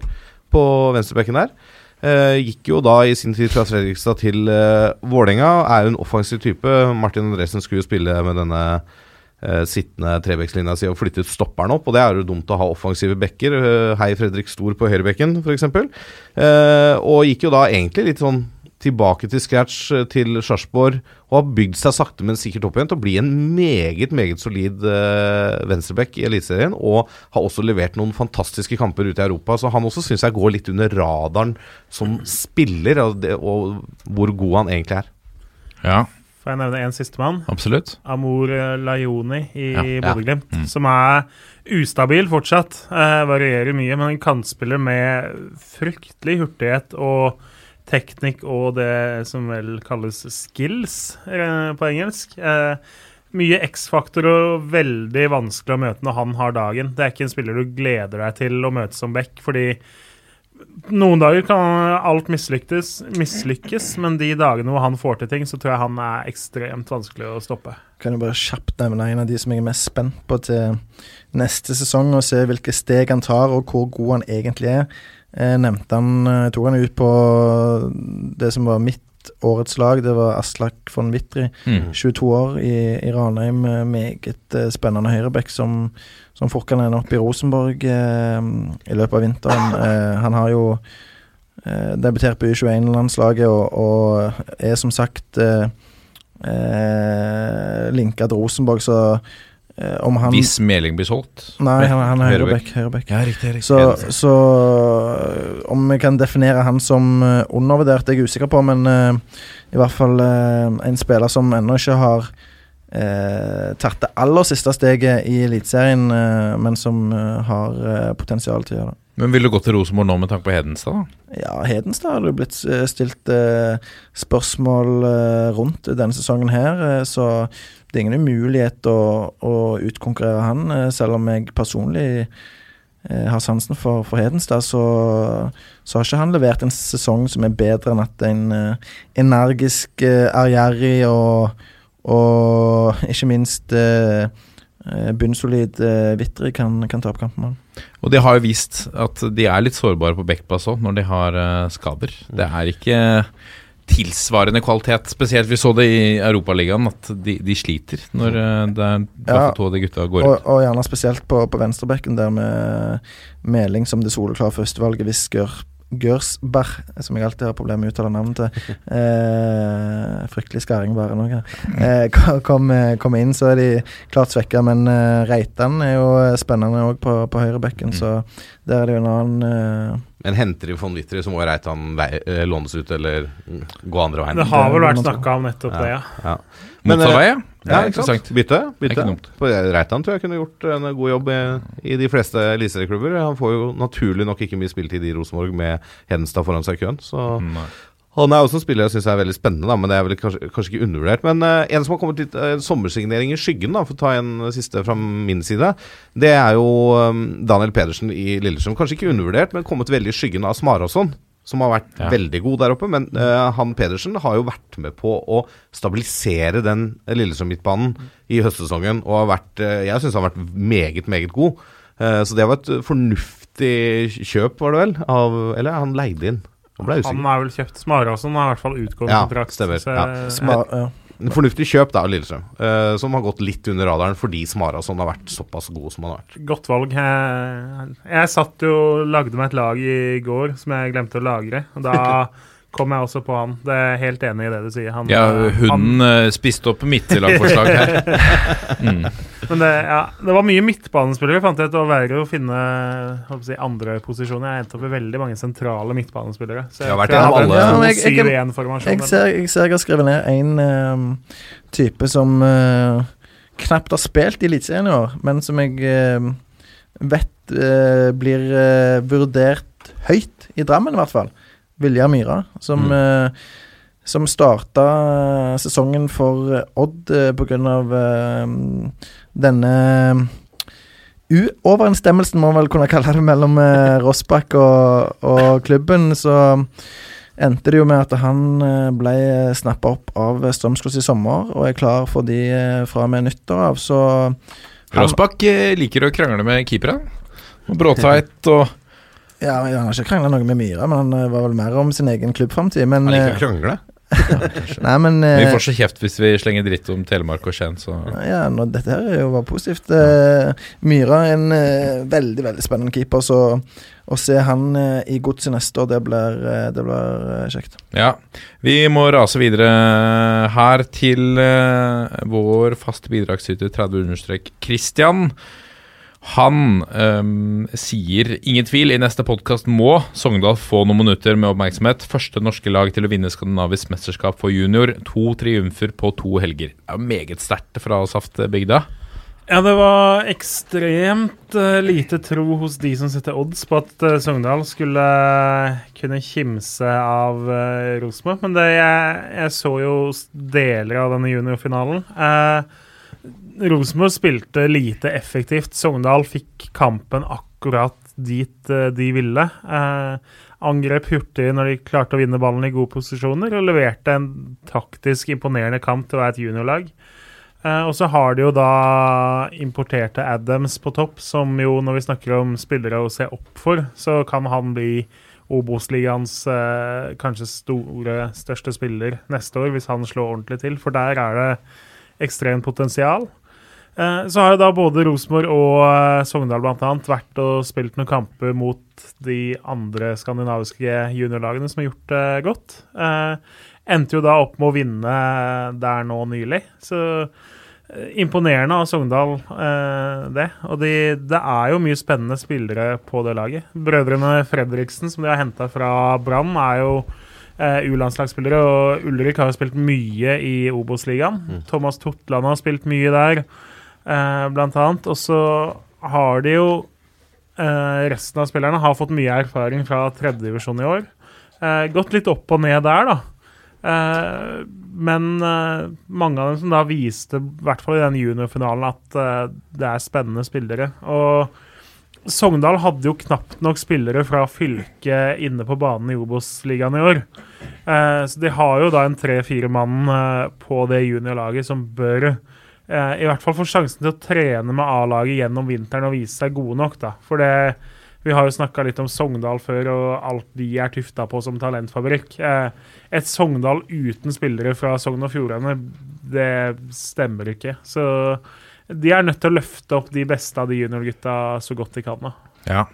på venstrebekken der. Eh, gikk jo da i sin tid fra Fredrikstad til uh, Vålerenga. Er en offensiv type. Martin Andresen skulle jo spille med denne uh, sittende trebekslinja si og flyttet stopperen opp, og det er jo dumt å ha offensive bekker. Uh, hei Fredrik Stor på høyrebekken, f.eks. Uh, og gikk jo da egentlig litt sånn tilbake til scratch eh, til Sarpsborg og har bygd seg sakte, men sikkert opp igjen til å bli en meget meget solid uh, venstreback i Eliteserien. Og har også levert noen fantastiske kamper ute i Europa, så han også syns jeg går litt under radaren som spiller, og, det, og hvor god han egentlig er. Ja, Får jeg nevne en sistemann? absolutt. Amor Lajoni Laioni i Ja, ja. Bodø-Glimt, som er ustabil fortsatt. Uh, varierer mye, men en kantspiller med fryktelig hurtighet og teknikk og det som vel kalles skills eh, på engelsk. Eh, mye X-faktor og veldig vanskelig å møte når han har dagen. Det er ikke en spiller du gleder deg til å møte som back, fordi noen dager kan alt mislykkes, men de dagene hvor han får til ting, så tror jeg han er ekstremt vanskelig å stoppe. Kan jo bare kjapt nevne en av de som jeg er mest spent på til neste sesong, og se hvilke steg han tar, og hvor god han egentlig er. Jeg nevnte han, jeg tok han ut på det som var mitt årets lag. Det var Aslak von Wittry, Mm. 22 år i, i Ranheim. eh, Meget eh, spennende høyreback som, som fort kan ende opp i Rosenborg eh, i løpet av vinteren. *laughs* Eh, han har jo eh, debutert på U21-landslaget og, og er som sagt eh, eh, linka til Rosenborg, så eh, om han Hvis Meling blir solgt. Nei, han, han er høyreback. høyreback. Ja, riktig. riktig. Så, så øh, om vi kan definere han som øh, undervurdert, er jeg usikker på, men uh, i hvert fall uh, en spiller som ennå ikke har uh, tatt det aller siste steget i Eliteserien, men som har potensial til å gjøre det. Men vil du gå til Rosenborg nå med tanke på Hedenstad? da? Ja, Hedenstad har det blitt eh, stilt eh, spørsmål eh, rundt denne sesongen her, eh, så det er ingen umulighet å, å utkonkurrere han. eh, selv om jeg personlig eh, har sansen for, for Hedenstad, så, så har ikke han levert en sesong som er bedre enn at en eh, energisk, ærgjerrig og, og ikke minst bunnsolid Vitry kan, kan opp kampen med. Og de har jo vist at de er litt sårbare på backplass òg, når de har skader. Det er ikke tilsvarende kvalitet. Spesielt vi så det i Europaligaen, at de, de sliter når eh, det er Ja. to av de gutta går Og, ut. og gjerne spesielt på, på venstrebekken, der med Meling som det soleklare førstevalget hvis Gørsberg, som jeg alltid har problemer med å uttale navnet til *laughs* eh, Fryktelig skaring, bare noe. Eh, *laughs* kom- kom, kom inn, så er de klart svekka, men eh, Reitan er jo spennende òg på, på høyrebekken, Mm. så der er det jo en annen eh, Men henter de von Witter, så må Reitan lei- eh, lånes ut eller gå andre veien. Det har vel vært snakka om nettopp det, ja. Ja. Men, Motsatt eh, vei, ja. Ja, ikke sant? Bytte. Bytte. Reitan tror jeg kunne gjort en god jobb i, i de fleste eliteserieklubber. Han får jo naturlig nok ikke mye spilletid i Rosenborg med Hedenstad foran seg i køen. Så Nei. Han er også en spiller jeg syns er veldig spennende, da, men det er vel kanskje, kanskje ikke undervurdert. Men uh, en som har kommet litt uh, sommersignering i skyggen, da, for å ta en siste fra min side, det er jo um, Daniel Pedersen i Lillestrøm. Kanskje ikke undervurdert, men kommet veldig i skyggen av Smarason. Som har vært Ja. veldig god der oppe. Men uh, han Pedersen har jo vært med på å stabilisere den Lillestrøm-midtbanen i høstsesongen. Og har vært, eh, jeg syns han har vært meget, meget god. Eh, så det var et fornuftig kjøp, var det vel? Av, eller han leide inn. Han ble usikker. Han er vel kjøpt Smarason har i hvert fall utgått Ja, kontrakt. stemmer. så- Ja. smar, ja. En fornuftig kjøp da Lillestrøm, uh, som har gått litt under radaren fordi Smarason har vært såpass god som han har vært. Godt valg. Jeg, jeg satt jo lagde meg et lag i går som jeg glemte å lagre. Og da *laughs* kom jeg også på han. Det er jeg helt enig i det du sier. Han, Ja, eh, hunden han... spiste opp mitt lagforslag her. *laughs* Mm. Men det, ja, det var mye midtbanespillere, fant jeg ut. Det var verre å finne si, andre posisjoner. Jeg endte opp med veldig mange sentrale midtbanespillere. Så Jeg hadde alle. en jeg- jeg- Jeg ser, jeg har skrevet ned en type som uh, knapt har spilt i Eliteserien i år, men som jeg uh, vet eh, blir eh, vurdert høyt i Drammen, i hvert fall. Viljar Myhra, som, Mm. eh, som starta eh, sesongen for eh, Odd uh, pga. Denne uoverensstemmelsen, må man vel kunne kalle det, mellom Rossbakk og, og klubben. Så endte det jo med at han eh, ble snappa opp av Strømsgods i sommer, og er klar for de eh, fra og med nyttår av, så Rossbakk eh, liker å krangle med keepere. Og Bråtveit og ja, Han har ikke krangla noe med Myra men han eh, var vel mer om sin egen klubbframtid. Men, Han liker eh, å krangle. *laughs* nei, men Vi eh, får så kjeft hvis vi slenger dritt om Telemark og Skien, så Ja, nå, dette her er jo bare positivt. Ja. Myhra er en veldig veldig spennende keeper, så å se han i godset neste år, det blir, det blir kjekt. Ja. Vi må rase videre her til vår faste bidragsyter 30 understrek Christian. Han ehm, sier ingen tvil, i neste podkast må Sogndal få noen minutter med oppmerksomhet. Første norske lag til å vinne skandinavisk mesterskap for junior. To triumfer på to helger. Det er jo meget sterkt fra Saftbygda. Ja, det var ekstremt uh, lite tro hos de som setter odds på at uh, Sogndal skulle eh, kunne kimse av uh, Rosenborg. Men det, jeg, jeg så jo deler av denne juniorfinalen. Uh, Rosenborg spilte lite effektivt. Sogndal fikk kampen akkurat dit eh, de ville. Eh, angrep hurtig når de klarte å vinne ballen i gode posisjoner, og leverte en taktisk imponerende kamp til å være et juniorlag. Eh, og så har de jo da importerte Adams på topp, som jo, når vi snakker om spillere å se opp for, så kan han bli Obos-ligaens eh, kanskje store, største spiller neste år, hvis han slår ordentlig til. For der er det ekstremt potensial. Eh, så har jo da både Rosenborg og eh, Sogndal blant annet vært og spilt noen kamper mot de andre skandinaviske juniorlagene som har gjort det godt. Eh, endte jo da opp med å vinne der nå nylig. Så imponerende av Sogndal, det. Og de, det er jo mye spennende spillere på det laget. Brødrene Fredriksen, som de har henta fra Brann, er jo U-landslagsspillere. Og Ulrik har jo spilt mye i Obos-ligaen. Thomas Totland har spilt mye der, blant annet. Og så har de jo Eh, resten av spillerne har fått mye erfaring fra tredjedivisjon i år. Eh, gått litt opp og ned der, da. Eh, men eh, mange av dem som da viste, i hvert fall i den juniorfinalen, at eh, det er spennende spillere. Og Sogndal hadde jo knapt nok spillere fra fylket inne på banen i Obos-ligaen i år. Eh, så de har jo da en tre-fire mann eh, på det juniorlaget som bør eh, i hvert fall får sjansen til å trene med A-laget gjennom vinteren og vise seg gode nok. da. For det, vi har jo snakka litt om Sogndal før og alt de er tufta på som talentfabrikk. Eh, et Sogndal uten spillere fra Sogn og Fjordane, det stemmer ikke. Så de er nødt til å løfte opp de beste av de juniorgutta så godt de kan. da. Ja.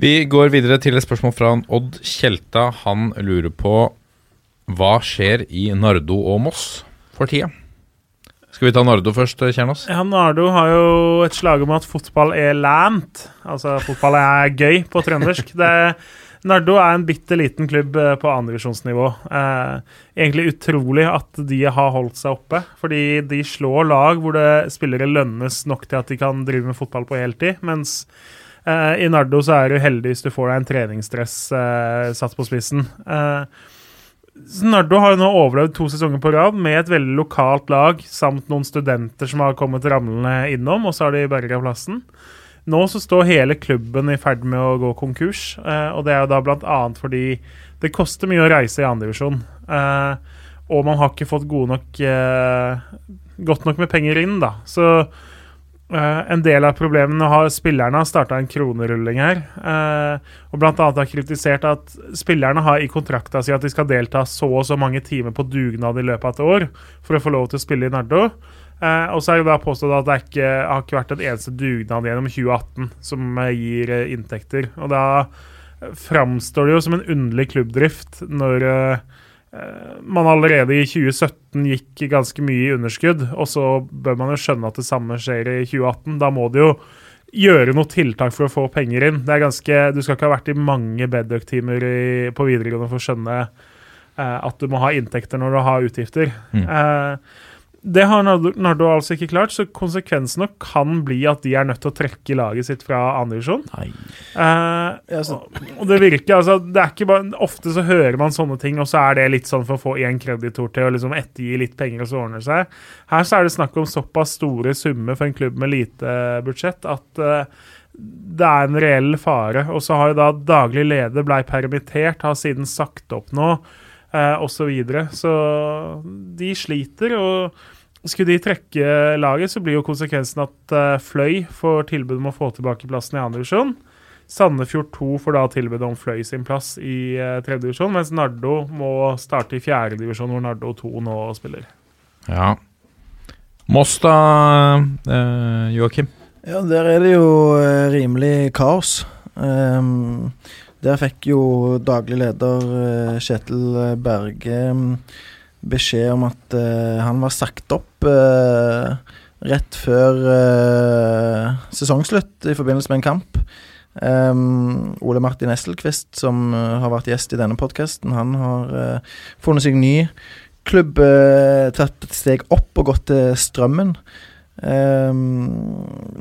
Vi går videre til et spørsmål fra Odd Tjelta. Han lurer på hva skjer i Nardo og Moss for tida? Skal vi ta Nardo først, Kjernås? Ja, Nardo har jo et slag om at fotball er lant. Altså fotball er gøy på trøndersk. Det, Nardo er en bitte liten klubb eh, på andredivisjonsnivå. Eh, egentlig utrolig at de har holdt seg oppe. Fordi de slår lag hvor det spillere lønnes nok til at de kan drive med fotball på heltid. Mens eh, i Nardo så er du heldig hvis du får deg en treningsdress eh, satt på spissen. Eh, Nardo har jo nå overlevd to sesonger på rad med et veldig lokalt lag, samt noen studenter som har kommet ramlende innom, og så har de berga plassen. Nå så står hele klubben i ferd med å gå konkurs, eh, og det er jo da bl.a. fordi det koster mye å reise i andredivisjon. Eh, og man har ikke fått gode nok eh, godt nok med penger inn, da. Så eh, en del av problemene har spillerne har starta en kronerulling her. eh, og bl.a. har kritisert at spillerne har i kontrakta si at de skal delta så og så mange timer på dugnad i løpet av et år for å få lov til å spille i Nardo. Eh, og så er det da påstått at det ikke, har ikke vært en eneste dugnad gjennom 2018 som gir inntekter. Og da framstår det jo som en underlig klubbdrift når eh, man allerede i 2017 gikk ganske mye i underskudd, og så bør man jo skjønne at det samme skjer i 2018. Da må det jo gjøre noe tiltak for å få penger inn. Det er ganske, Du skal ikke ha vært i mange bedøk-timer på videregående for å skjønne eh, at du må ha inntekter når du har utgifter. Mm. Eh, det har Nardo, altså ikke klart, så konsekvensene kan bli at de er nødt til å trekke laget sitt fra andredivisjon. Eh, og, og det virker altså det er ikke bare, Ofte så hører man sånne ting, og så er det litt sånn for å få én kreditor til å liksom ettergi litt penger, og så ordner det seg. Her så er det snakk om såpass store summer for en klubb med lite budsjett at eh, det er en reell fare. Og så har jo da daglig leder blei permittert, har siden sagt opp nå, eh, osv. Så, videre. så de sliter. og skulle de trekke laget, så blir jo konsekvensen at eh, Fløy får tilbud om å få tilbake plassen i andre divisjon. Sandefjord 2 får da tilbud om Fløy sin plass i uh, tredje divisjon, mens Nardo må starte i fjerde divisjon, hvor Nardo 2 nå spiller. Ja. Moss, da, eh, Joakim? Ja, der er det jo eh, rimelig kaos. Ehm, der fikk jo daglig leder eh, Kjetil Berge mm, beskjed om at eh, han var sagt opp eh, rett før eh, sesongslutt i forbindelse med en kamp. Ole Martin Esselquist, som eh, har vært gjest i denne podkasten, han har eh, funnet seg ny klubb, eh, tatt et steg opp og gått til Strømmen.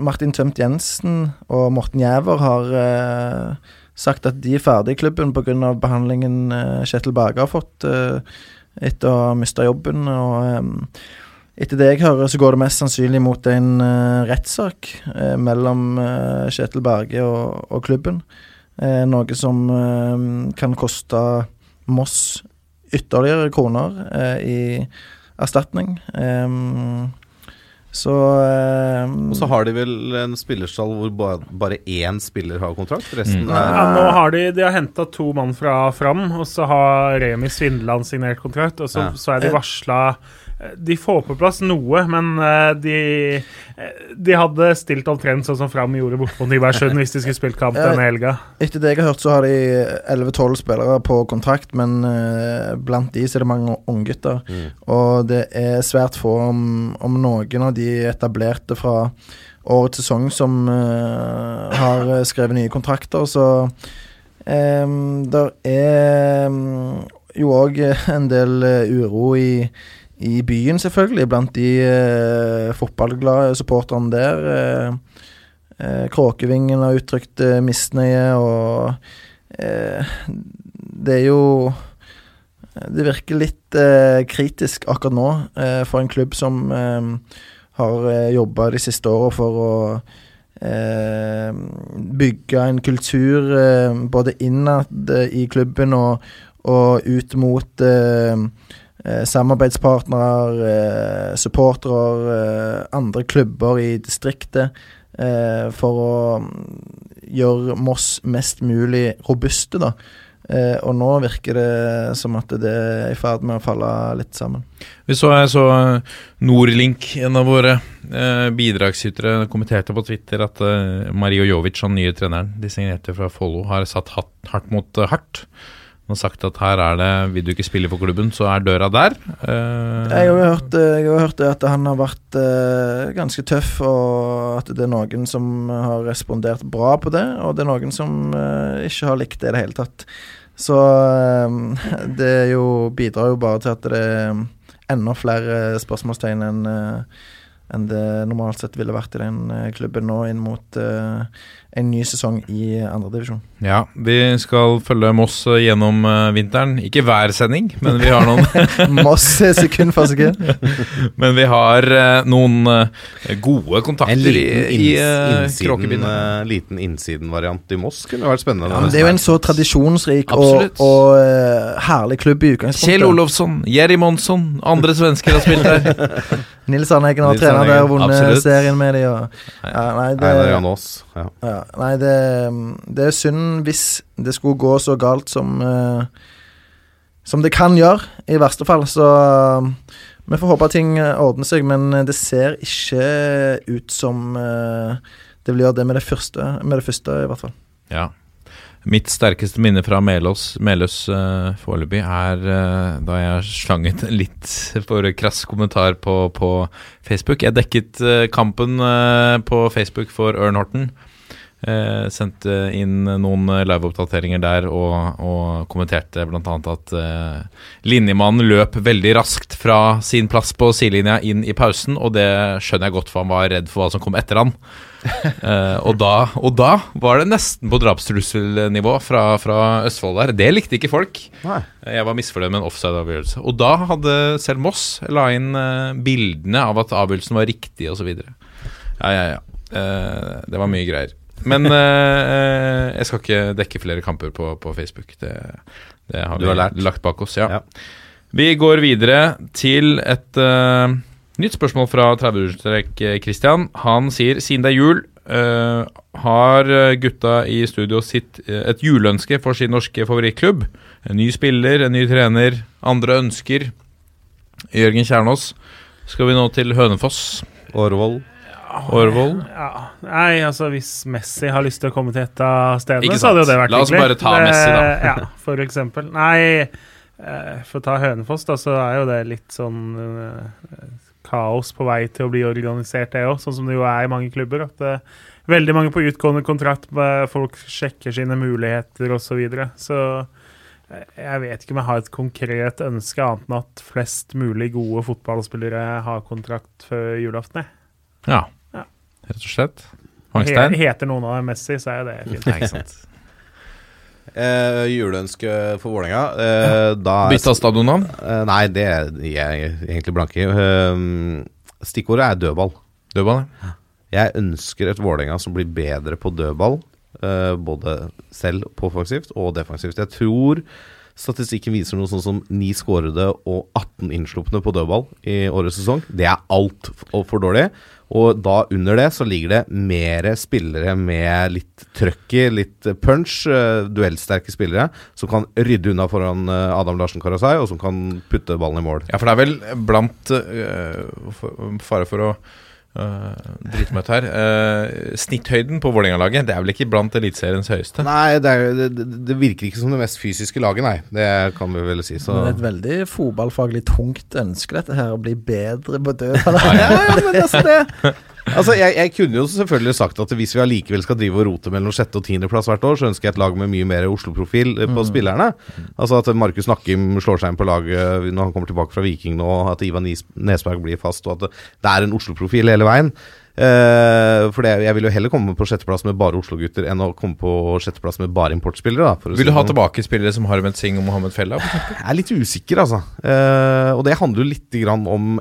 Martin Tømt Jensen og Morten Jæver har eh, sagt at de er ferdig i klubben pga. behandlingen eh, Kjetil Berge har fått eh, etter å ha mista jobben. Og ehm, etter det jeg hører, så går det mest sannsynlig mot en eh, rettssak eh, mellom eh, Kjetil Berge og, og klubben. Eh, noe som eh, kan koste Moss ytterligere kroner eh, i erstatning. Ehm, så ehm, Og så har de vel en spillerstall hvor ba- bare én spiller har kontrakt. Resten Mm. Ja, er nå har de, de har henta to mann fra Fram, og så har Remi Svindeland signert kontrakt. Og så, Ja. så er de varsla De får på plass noe, men eh, de, eh, de hadde stilt omtrent sånn som Fram gjorde borte på Nybergsund hvis de skulle spilt kamp *laughs* denne helga. Etter det jeg har hørt, så har de 11-12 spillere på kontrakt, men eh, blant de så er det mange unggutter. Mm. Og det er svært få, om, om noen av de etablerte fra årets sesong, som uh, har eh, skrevet nye kontrakter. Så um, det er um, jo òg en del uh, uro i i byen, selvfølgelig, blant de eh, fotballglade supporterne der. Eh, eh, Kråkevingen har uttrykt eh, misnøye, og eh, det er jo Det virker litt eh, kritisk akkurat nå for en klubb som har eh, jobba de siste åra for å bygge en kultur både innad i klubben og, og ut mot eh, eh, samarbeidspartnere, eh, supportere, eh, andre klubber i distriktet. eh, for å mm, gjøre Moss mest mulig robuste, da. Eh, og nå virker det som at det er i ferd med å falle litt sammen. Vi så, så Nordlink, en av våre bidragsytere, kommenterte på Twitter at Mario Jovic, han nye treneren de signerte fra Follo, har satt hardt mot hardt. Han har sagt at her er det Vil du ikke spille for klubben, så er døra der. Uh, Jeg har jo hørt, eh, har hørt at han har vært uh, ganske tøff, og at det er noen som har respondert bra på det, og det er noen som uh, ikke har likt det i det hele tatt. Så det jo, bidrar jo bare til at det er enda flere spørsmålstegn enn enn det normalt sett ville vært i den klubben nå inn mot en ny sesong i andredivisjon. Ja, vi skal følge Moss eh, gjennom eh, vinteren. Ikke hver sending, men vi har noen *laughs* Moss sekund for sekund. *laughs* Men vi har eh, noen gode kontakter en liten, i eh, innsiden, Kråkebyen. liten innsidenvariant i Moss kunne vært spennende. Ja, men det er jo en så tradisjonsrik og, og herlig klubb i utgangspunktet. Kjell Olofsson, Jerry Monsson, andre svensker har spilt der. *laughs* Nils Arneggen har Nils trener der og vunnet serien med de og, ja, nei, det, Einar Jan Aas. Ja. ja, nei, det, det er synd hvis det skulle gå så galt som eh, Som det kan gjøre, i verste fall. Så eh, vi får håpe at ting eh, ordner seg, men det ser ikke ut som eh, det vil gjøre det med det første, med det første i hvert fall. Ja. Mitt sterkeste minne fra Melås, Meløs uh, foreløpig er uh, da jeg slang ut en litt for krass kommentar på, på Facebook. Jeg dekket uh, kampen uh, på Facebook for Ørn Horten. Eh, sendte inn noen liveoppdateringer der og, og kommenterte bl.a. at eh, linjemannen løp veldig raskt fra sin plass på sidelinja inn i pausen, og det skjønner jeg godt, for han var redd for hva som kom etter han. *laughs* Eh, og, da, og da var det nesten på drapstrusselnivå fra, fra Østfold der. Det likte ikke folk. Nei. Jeg var misfornøyd med en offside-avgjørelse. Og da hadde selv Moss la inn eh, bildene av at avgjørelsen var riktig, osv. Ja, ja, ja. Eh, det var mye greier. Men eh, jeg skal ikke dekke flere kamper på, på Facebook. Det, det har Du vi har lært. lagt bak oss. Ja. Vi går videre til et eh, nytt spørsmål fra 30-årstrekk Christian. Han sier siden det er jul, eh, har eh, gutta i studio sitt eh, et juleønske for sin norske favorittklubb. En ny spiller, en ny trener, andre ønsker. Jørgen Kjernås, skal vi nå til Hønefoss? Årvoll. Årvoll? Ja. Nei, altså hvis Messi har lyst til å komme til et av stedene, så hadde jo det vært La oss hyggelig. bare ta Messi, da. *laughs* Ja, for eksempel. Nei, eh, for å ta Hønefoss, da, så er jo det litt sånn eh, kaos på vei til å bli organisert, det òg. Sånn som det jo er i mange klubber. At det, veldig mange på utgående kontrakt, eh, folk sjekker sine muligheter osv. Så, videre. så eh, jeg vet ikke om jeg har et konkret ønske, annet enn at flest mulig gode fotballspillere har kontrakt før julaften. Ja. Rett og slett. Hangstein? heter noen av dem Messi, så er jo det fint. Nei, *laughs* ikke sant. Eh, juleønske for Vålerenga. Eh, er- Bytta stadionnavn? Eh, nei, det er jeg egentlig blank i. Eh, stikkordet er dødball. Dødball? Jeg ønsker et Vålerenga som blir bedre på dødball. eh, både selv på offensivt og defensivt. Jeg tror statistikken viser noe sånn som 9 skårede og 18 innslupne på dødball i årets sesong. Det er altfor dårlig. Og da under det så ligger det mer spillere med litt trøkk i, litt punch, uh, duellsterke spillere, som kan rydde unna foran uh, Adam Larsen Karasai, og som kan putte ballen i mål. Ja, for det er vel blant uh, Fare for å øh, drite her. Uh, snitthøyden på Vålerenga-laget Det er vel ikke blant Eliteseriens høyeste? Nei, det, er, det, det virker ikke som det mest fysiske laget, nei. Det kan vi vel si. Så. Men det er et veldig fotballfaglig tungt ønske, dette her, å bli bedre på dødball. *laughs* ja, ja, men altså det *laughs* Altså, jeg, jeg kunne jo selvfølgelig sagt at hvis vi allikevel skal drive og rote mellom sjette- og tiendeplass hvert år, så ønsker jeg et lag med mye mer Oslo-profil på på spillerne. Altså at Markus Nakkim slår seg inn på laget når han kommer tilbake fra Viking nå, at Ivan Nesberg blir fast, og at det, er en Oslo-profil hele veien. Uh, for det, jeg vil jo heller komme på sjetteplass med bare Oslo-gutter enn å komme på sjetteplass med bare importspillere. Da, Vil du ha sånn. tilbake spillere som Harmet Singh og Mohammed Fella? Jeg er litt usikker, altså. Uh, og det handler jo litt grann om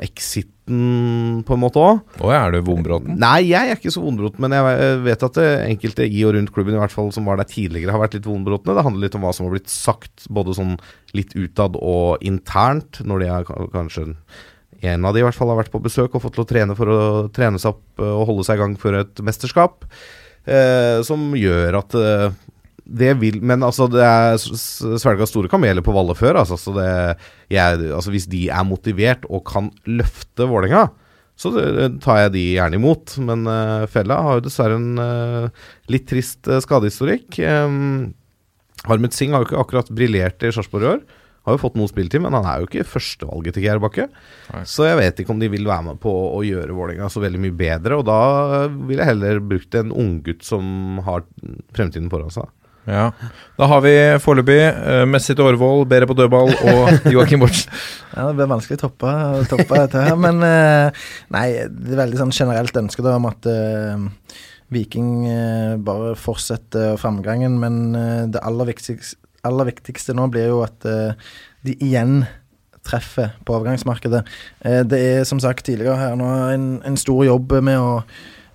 exiten, på en måte òg. Å, er du vondbroten? Nei, jeg er ikke så vondbroten, men jeg vet at det enkelte i og rundt klubben i hvert fall som var der tidligere, har vært litt vondbrotne. Det handler litt om hva som har blitt sagt, både sånn litt utad og internt, når de er kanskje en av de i hvert fall har vært på besøk og fått til å trene for å trene seg opp eh, og holde seg i gang for et mesterskap. Eh, som gjør at eh, det vil Men altså, det er svelga store kameler på Valle før. Altså, så det, jeg, altså, hvis de er motivert og kan løfte Vålerenga, så tar jeg de gjerne imot. Men uh, Fella har jo dessverre en uh, litt trist uh, skadehistorikk. Um, Harmet Singh har jo ikke akkurat briljert i Sarpsborg i år. Har jo fått noe spilletid, men han er jo ikke førstevalget til Geir Bakke. Nei. Så jeg vet ikke om de vil være med på å gjøre Vålerenga så veldig mye bedre. Og da ville jeg heller brukt en unggutt som har fremtiden foran seg. Ja. Da har vi foreløpig uh, Messi til Årvoll, Bere på dødball og *laughs* Joakim Bortsen. Ja, Det blir vanskelig å toppe, toppe dette her. Men uh, nei, det er veldig sånn generelt ønske da om at uh, Viking bare fortsetter framgangen. Men det aller viktigste, aller viktigste nå blir jo at de igjen treffer på overgangsmarkedet. Det er som sagt tidligere her nå en, en stor jobb med å,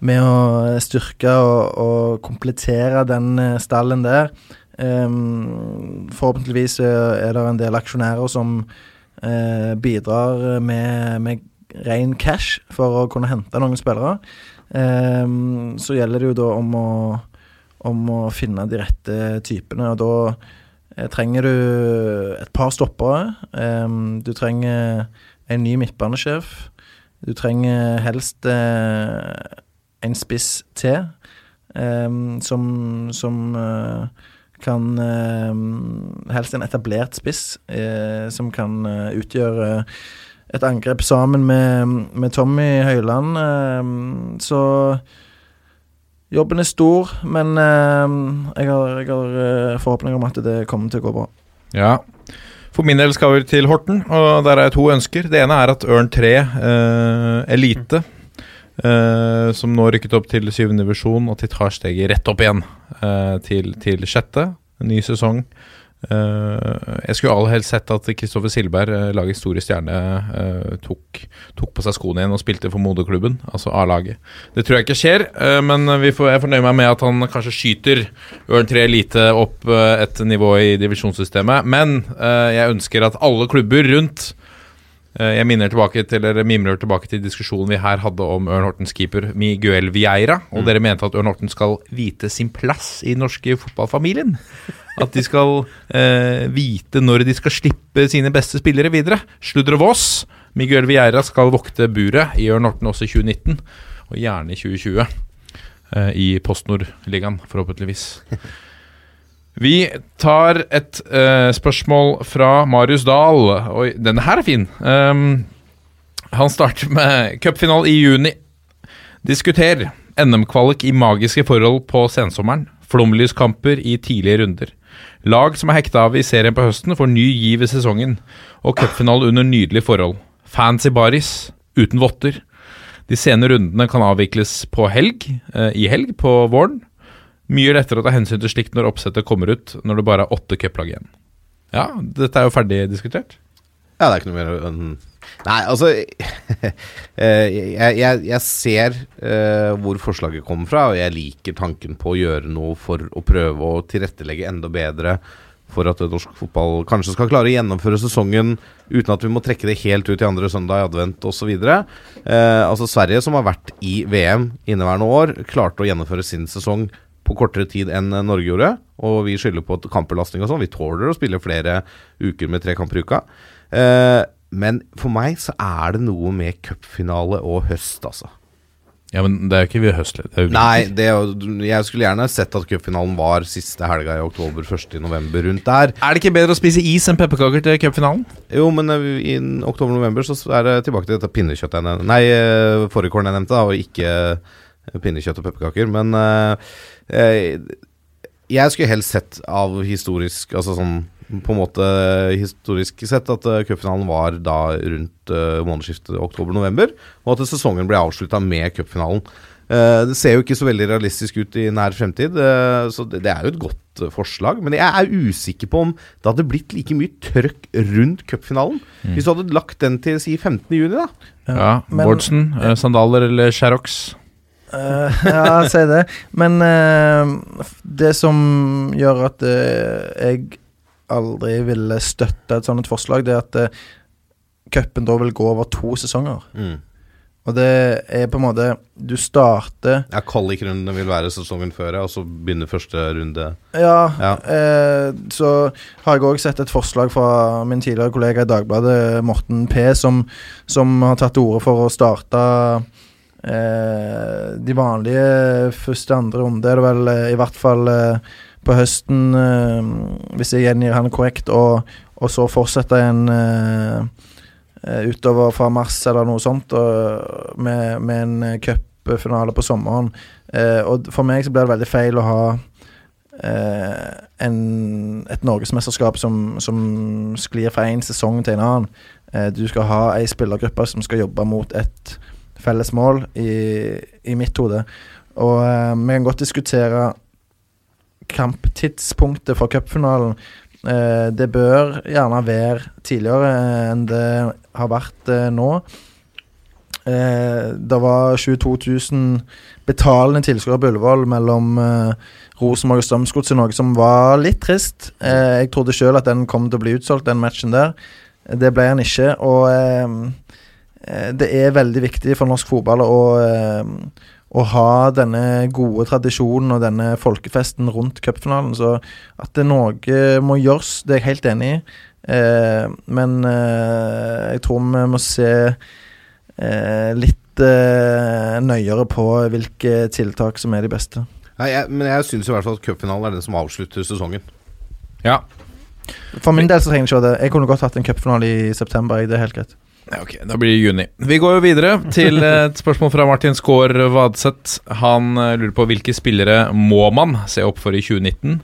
med å styrke og, og komplettere den eh, stallen der. Um, forhåpentligvis er det en del aksjonærer som uh, bidrar med, med ren cash for å kunne hente noen spillere. Um, så gjelder det jo da om å, om å finne de rette typene, og da eh, trenger du et par stoppere. Um, du trenger en ny midtbanesjef. Du trenger helst eh, en spiss til, ehm, som, som eh, kan eh, Helst en etablert spiss eh, som kan eh, utgjøre et angrep sammen med, med Tommy Høiland. Eh, så jobben er stor, men jeg har, jeg har forhåpninger om at det kommer til å gå bra. Ja. For min del skal vi til Horten, og der har jeg to ønsker. Det ene er at Ørn 3 eh, Elite, eh, som nå rykket opp til syvende divisjon, og de tar steget rett opp igjen uh, til, til sjette. Ny sesong. Uh, jeg skulle aller helst sett at Kristoffer Silberg, uh, lagets store stjerne, tok, tok på seg skoene igjen og spilte for moderklubben, altså A-laget. Det tror jeg ikke skjer, men får, jeg fornøyer meg med at han kanskje skyter Ørn 3 Elite opp et nivå i divisjonssystemet. Men jeg ønsker at alle klubber rundt Jeg minner tilbake til, eller mimrer tilbake til diskusjonen vi her hadde om Ørn Hortens keeper Miguel Vieira. Og dere mente at Ørn Horten skal vite sin plass i den norske fotballfamilien. At de skal eh, vite når de skal slippe sine beste spillere videre. Sludre Vås. Miguel Vieira skal vokte buret i Ørn Horten også i 2019, og gjerne i 2020. eh, I PostNord-ligaen, forhåpentligvis. Vi tar et uh, spørsmål fra Marius Dahl. Oi, denne her er fin. Um, han starter med cupfinale i juni. Diskuter NM-kvalik i magiske forhold på sensommeren. Flomlyskamper i tidlige runder. Lag som er hekta av i serien på høsten, får ny giv i sesongen. Og cupfinale under nydelige forhold. Fans i baris, uten votter. De sene rundene kan avvikles på helg, eh, i helg på våren. Mye lettere å ta hensyn til slikt når oppsettet kommer ut, når det bare er åtte cuplag igjen. Ja, dette er jo ferdig diskutert. Ja, det er ikke noe mer enn Nei, altså *laughs* eh, jeg, jeg, jeg ser eh, hvor forslaget kommer fra, og jeg liker tanken på å gjøre noe for å prøve å tilrettelegge enda bedre for at norsk fotball kanskje skal klare å gjennomføre sesongen uten at vi må trekke det helt ut i andre søndag i advent osv. Eh, altså Sverige, som har vært i VM inneværende år, klarte å gjennomføre sin sesong på kortere tid enn Norge gjorde. Og vi skylder på kampbelastning og sånn. Vi tåler å spille flere uker med tre kamper i uka. Eh, men for meg så er det noe med cupfinale og høst, altså. Ja, men det er jo ikke vi høst. Det jo Nei, det, jeg skulle gjerne sett at cupfinalen var siste helga i oktober, 1. i november, rundt der. Er det ikke bedre å spise is enn pepperkaker til cupfinalen? Jo, men eh, i oktober-november så er det tilbake til dette pinnekjøttet jeg nevnte. Nei, eh, fårikålen jeg nevnte, da, og ikke pinnekjøtt og pepperkaker. Men eh, eh, jeg skulle helst sett av historisk Altså sånn på en måte historisk sett at uh, cupfinalen var da rundt uh, månedsskiftet oktober-november, og at sesongen ble avslutta med cupfinalen. Uh, det ser jo ikke så veldig realistisk ut i nær fremtid, uh, så det, det er jo et godt uh, forslag. Men jeg er usikker på om det hadde blitt like mye trøkk rundt cupfinalen. Hvis du hadde lagt den til si 15. juni, da. Ja, men- Bårdsen, eh, sandaler eller Sherrox? Eh, *laughs* ja, si det. Men uh, det som gjør at uh, jeg aldri ville støtte et sånt forslag, det er at uh, cupen da vil gå over to sesonger. Og det er på en måte Du starter Ja, Kvalikrundene vil være sesongen før, og så begynner første runde. Ja, Ja. eh, så har jeg òg sett et forslag fra min tidligere kollega i Dagbladet, Morten P., som, som har tatt til orde for å starte eh, de vanlige første andre runde, er det vel eh, i hvert fall eh, på høsten, hvis jeg gjengir han korrekt, og, og så fortsette en utover fra mars eller noe sånt, og, med, med en cupfinale på sommeren. Og for meg så blir det veldig feil å ha en, et norgesmesterskap som, som sklir fra én sesong til en annen. Du skal ha ei spillergruppe som skal jobbe mot et felles mål, i, i mitt hode. Og eh, vi kan godt diskutere kamptidspunktet for cupfinalen. Eh, det bør gjerne være tidligere enn det har vært eh, nå. Eh, det var 22 000 betalende tilskuere på Ullevål mellom eh, Rosenborg og Strømsgodset, noe som var litt trist. Eh, jeg trodde sjøl at den kom til å bli utsolgt, den matchen der. Det ble den ikke. Og eh, det er veldig viktig for norsk fotball å, eh, å ha denne gode tradisjonen og denne folkefesten rundt cupfinalen. Så at det noe må gjøres, det er jeg helt enig i. Eh, men eh, jeg tror vi må se eh, litt eh, nøyere på hvilke tiltak som er de beste. Nei, jeg, men jeg syns i hvert fall at cupfinalen er den som avslutter sesongen. Ja. For min del så trenger jeg ikke det. Jeg kunne godt hatt en cupfinale i september. Det er helt greit. Ja, ok, Da blir det juni. Vi går jo videre til *laughs* et spørsmål fra Martin Skaar Vadseth. Han eh, lurer på hvilke spillere må man se opp for i 2019?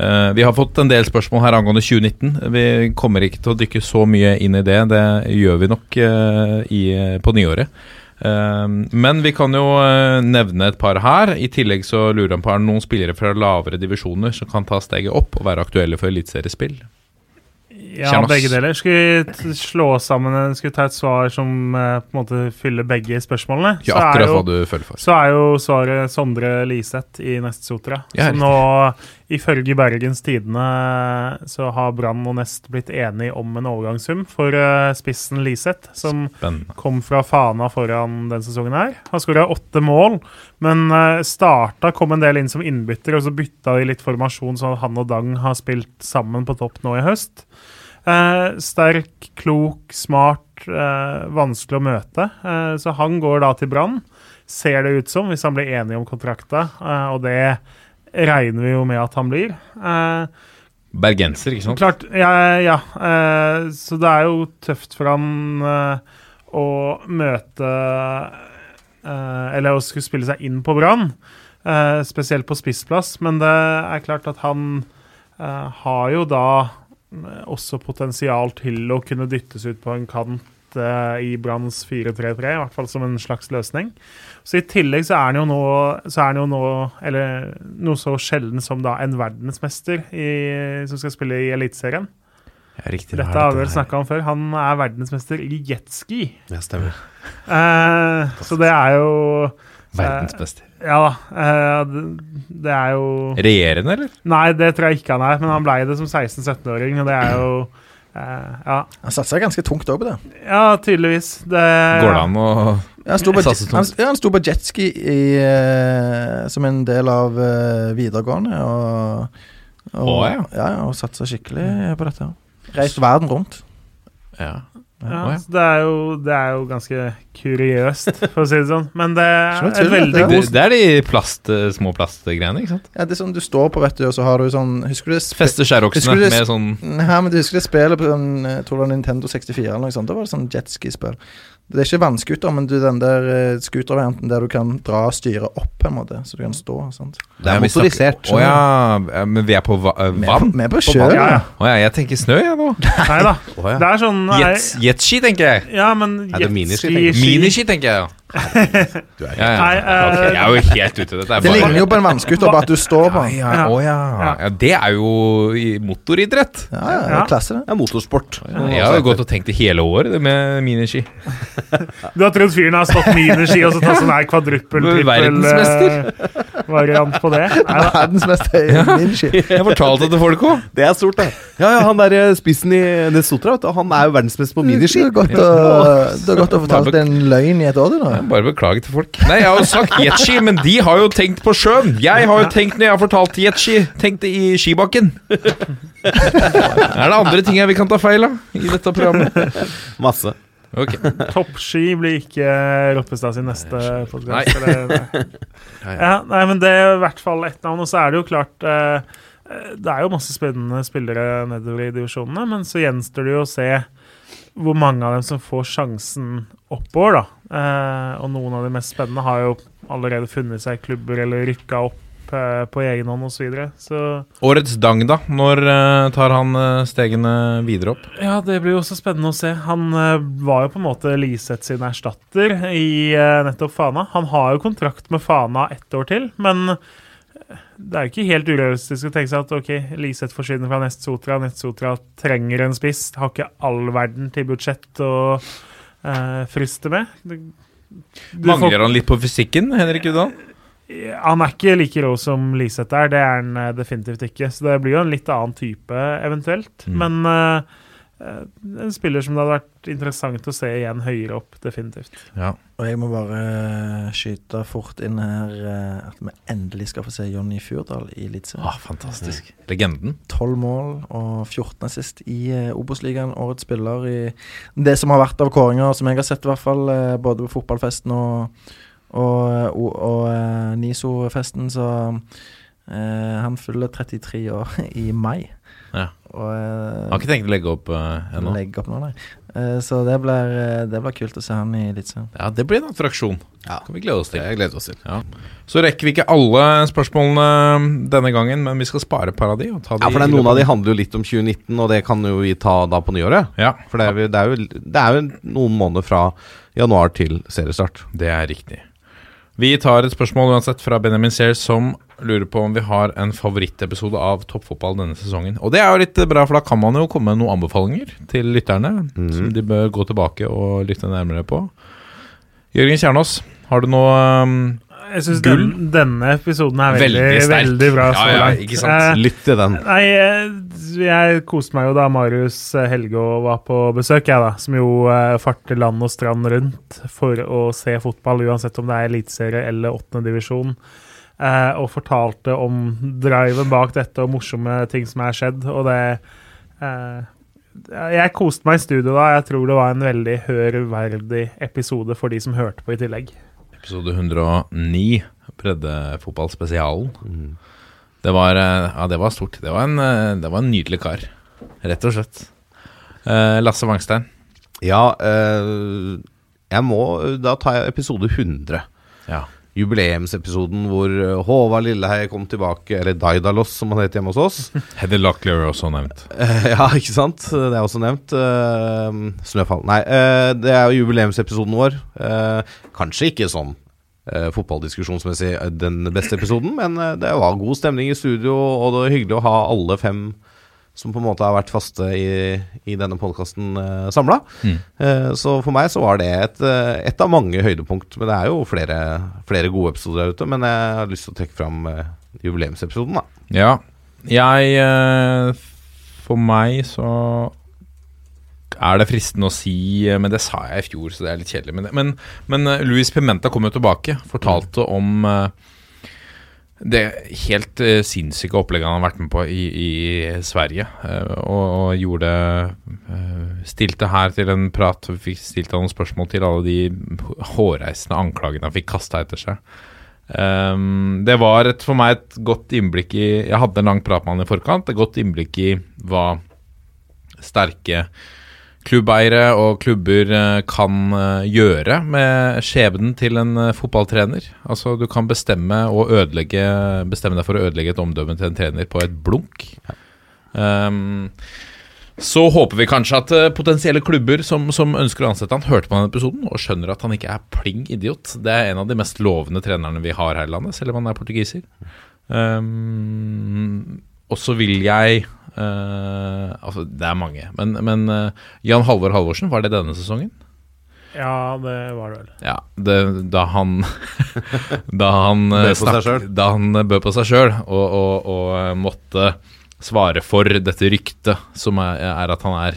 Eh, vi har fått en del spørsmål her angående 2019. Vi kommer ikke til å dykke så mye inn i det. Det gjør vi nok eh, i, på nyåret. Men vi kan jo nevne et par her. I tillegg så lurer han på er det noen spillere fra lavere divisjoner som kan ta steget opp og være aktuelle for eliteseriespill. Ja, Kjernos. begge deler. Skal vi slå sammen Skal vi ta et svar som eh, på en måte fyller begge spørsmålene? Ja, Så er akkurat jo- hva du føler for. Så er jo svaret Sondre Liseth i Nest Sotra. Ja, så nå, ifølge Bergens Tidende, så har Brann og Nest blitt enige om en overgangssum for eh, spissen Liseth, som Spennende. kom fra Fana foran den sesongen her. Han skåra åtte mål, men uh, starta kom en del inn som innbytter, og så bytta de litt formasjon, så han og Dang har spilt sammen på topp nå i høst. Eh, sterk, klok, smart, eh, vanskelig å møte. Eh, så han går da til Brann, ser det ut som, hvis han blir enig om kontrakta, eh, og det regner vi jo med at han blir. Eh, Bergenser, ikke sant? Klart, ja, ja. eh, så det er jo tøft for han å møte Eller å skulle spille seg inn på Brann, spesielt på spissplass. Men det er klart at han har jo da også potensial til å kunne dyttes ut på en kant eh, i Branns 4-3-3, i hvert fall som en slags løsning. Så I tillegg så er han jo nå, så er han jo nå eller noe så sjelden som da en verdensmester i, som skal spille i Eliteserien. Ja, riktig. Dette har vi vel snakka om før. Han er verdensmester i jetski. Ja, stemmer. Eh, så det er jo Verdens beste. Ja da. Eh, det, er jo Regjerende, eller? Nei, det tror jeg ikke han er, men han blei det som 16-17-åring, og det er jo eh, ja. Han satsa ganske tungt òg på det. ja, tydeligvis. Det, Går det an å Ja, han sto på, han, ja, han sto på jetski i, eh, som en del av videregående. Og, og, Å, ja. ja, ja, og satsa skikkelig på dette. Reist verden rundt. Ja. Ja, ja. det, er jo, det er jo ganske kuriøst, for å si det sånn. Men det er et veldig det. Det, det er de plast, eh, små plastgreiene, ikke sant? Ja, det er sånn du står på, vet du, og så har du sånn Husker du det Fester skjæroksene med sånn Nei, men du husker det spillet på sånn, jeg tror det var Nintendo 64 eller noe sånt? Da var det sånn jetski-spill. Det er ikke vannskuter, men du, den der uh, scootervarianten der du kan dra styret opp, på en måte, så du kan stå. Sant? Det er motorisert. Å ja, men vi er på va eh, Vi er vann? på, vi er på På sjøen. vann, Ja, ja. oh, ja, jeg tenker snø, jeg nå. *laughs* Nei da. Oh, ja. Det er sånn Jetski, tenker jeg. Ja, men jetski, Miniski, tenker jeg. Du er Ja, ja. Nei, eh, jeg er jo helt ute. Dette Det ligner jo på en vannskuter, bare at du står på den. Ja, ja, ja. ja. Det er jo i motoridrett. Ja, ja, det er klasse, det. Ja, motorsport. Jeg har jo gått og tenkt det hele året det med miniski. *laughs* Du har trodd fyren har stått miniski og så tatt sånn her kvadruppel Verdensmester. variant på det? *laughs* Nei. Verdensmester i miniski. Jeg fortalte det til folk òg. Det er stort, det. Ja, ja, han der eh, spissen i det Sotra, vet du, han er jo verdensmester på miniski. Du har godt å du har gått og fortalt en løgn i et år, du nå. Bare beklage til folk. Nei, jeg har jo sagt jetski, men de har jo tenkt på sjøen. Jeg har jo tenkt når jeg har fortalt jetski, tenkt det i skibakken. Er det andre ting vi kan ta feil av i dette programmet? Masse. Okay. Toppski blir ikke Roppestad sin neste Nei. podkast. *laughs* Ja, nei, men det er i hvert fall ett navn. Og så er det jo klart eh, eh, Det er jo masse spennende spillere nedover i divisjonene, men så gjenstår det jo å se hvor mange av dem som får sjansen oppover, da. Eh, og noen av de mest spennende har jo allerede funnet seg klubber eller rykka opp eh, på egen hånd osv. Så, videre. så Årets Dang, da? Når eh, tar han eh, stegene videre opp? Ja, det blir jo også spennende å se. Han eh, var jo på en måte Liseth sin erstatter i eh, nettopp Fana. Han har jo kontrakt med Fana ett år til, men det er jo ikke helt urealistisk å tenke seg at ok, Liseth forsvinner fra Nest Sotra. Nest Sotra trenger en spiss. Har ikke all verden til budsjett å eh, fryste med. Du, du får- Mangler han litt på fysikken, Henrik Udal? han er ikke like rå som Liseth er, det er han eh, definitivt ikke. Så det blir jo en litt annen type, eventuelt. Mm. Men eh, en spiller som det hadde vært interessant å se igjen høyere opp, definitivt. Ja. Og jeg må bare eh, skyte fort inn her eh, at vi endelig skal få se Jonny Fjordal i Eliteserien. Ah, fantastisk. Legenden. 12 mål og 14 sist i Obos-ligaen. Årets spiller i det som har vært av kåringer, som jeg har sett, i hvert fall. eh, både på fotballfesten og, og, og, og eh, NISO-festen. Så eh, han fyller 33 år *laughs* i mai. Og jeg Har ikke tenkt å legge opp uh, ennå. legge opp nå, nei. Uh, så det blir, eh, det blir kult å se han i Eliteserien. Ja, det blir en attraksjon. Ja. Kan vi glede oss til. Jeg gleder oss til. Ja. Så rekker vi ikke alle spørsmålene denne gangen, men vi skal spare et par av de. Og ta Ja, for det er Noen av de handler jo litt om 2019, og det kan jo vi ta da på nyåret. Ja, For det er, jo- det er, jo, det er jo noen måneder fra januar til seriestart. det er riktig. Vi tar et spørsmål uansett fra Benjamin Sears, som lurer på om vi har en favorittepisode av toppfotball denne sesongen. Og det er jo litt bra, for da kan man jo komme med noen anbefalinger til lytterne, Mm. som de bør gå tilbake og lytte nærmere på. Jørgen Kjernås, har du noe um, Jeg syns den, denne episoden er veldig, Veldig veldig, bra Ja, ja, ikke sant? Eh, Lytt til den. Nei, eh, jeg koste meg jo da Marius eh, Helgå var på besøk, jeg da. Som jo eh, farter land og strand rundt for å se fotball, uansett om det er eliteserie eller åttendedivisjon. divisjon. Eh, og fortalte om driven bak dette og morsomme ting som er skjedd. Og det eh, Jeg koste meg i studio da. Jeg tror det var en veldig hørverdig episode for de som hørte på i tillegg. episode 109, Breddefotballspesialen? Det var, eh, ja, det var stort. Det var en, eh, det var en nydelig kar, rett og slett. Eh, Lasse Wangstein. Ja, eh, jeg må Da tar jeg episode 100. Ja. Jubileumsepisoden hvor eh, Håvard Lilleheie kom tilbake, eller Daidalos som han het hjemme hos oss. *laughs* Heather Locklear er også nevnt. Eh, ja, ikke sant? Det er også nevnt. Eh, Snøfall. Nei, eh, det er jo jubileumsepisoden vår. Eh, kanskje ikke sånn eh, fotballdiskusjonsmessig eh, den beste episoden, men eh, det var god stemning i studio, og det var hyggelig å ha alle fem som på en måte har vært faste i, i denne podkasten uh, samla. Mm. Uh, så for meg så var det et, eh, et av mange høydepunkt. Men det er jo flere, flere gode episoder der ute. Men jeg har lyst til å trekke fram uh, jubileumsepisoden, da. Ja. Jeg uh, For meg så er det fristende å si eh, Men det sa jeg i fjor, så det er litt kjedelig. Men, men, men eh, Luis Pimenta kom jo tilbake. Fortalte om eh, det helt uh, sinnssyke opplegget han har vært med på i, i Sverige. Uh, og, og gjorde uh, stilte her til en prat fikk stilt noen spørsmål til alle de hårreisende anklagene han fikk kasta etter seg. Um, det var et, for meg et godt innblikk i Jeg hadde en lang prat med han i forkant. Et godt innblikk i hva sterke klubbeiere og klubber eh, kan eh, gjøre med skjebnen til en eh, fotballtrener. Altså Du kan bestemme, og ødelegge, bestemme deg for å ødelegge et omdømme til en trener på et blunk. Um, så håper vi kanskje at potensielle klubber som, som ønsker å ansette han, hørte på denne episoden og skjønner at han ikke er pling idiot. Det er en av de mest lovende trenerne vi har her i landet, selv om han er portugiser. Um, og så vil jeg Altså, det er mange, men, men eh, Jan Halvor Halvorsen, var det denne sesongen? Ja, det var det vel. Ja, det, da han *laughs* Da han eh, Bød på seg sjøl. Da han eh, bød på seg sjøl og, og, og eh, måtte svare for dette ryktet, som er, er at han er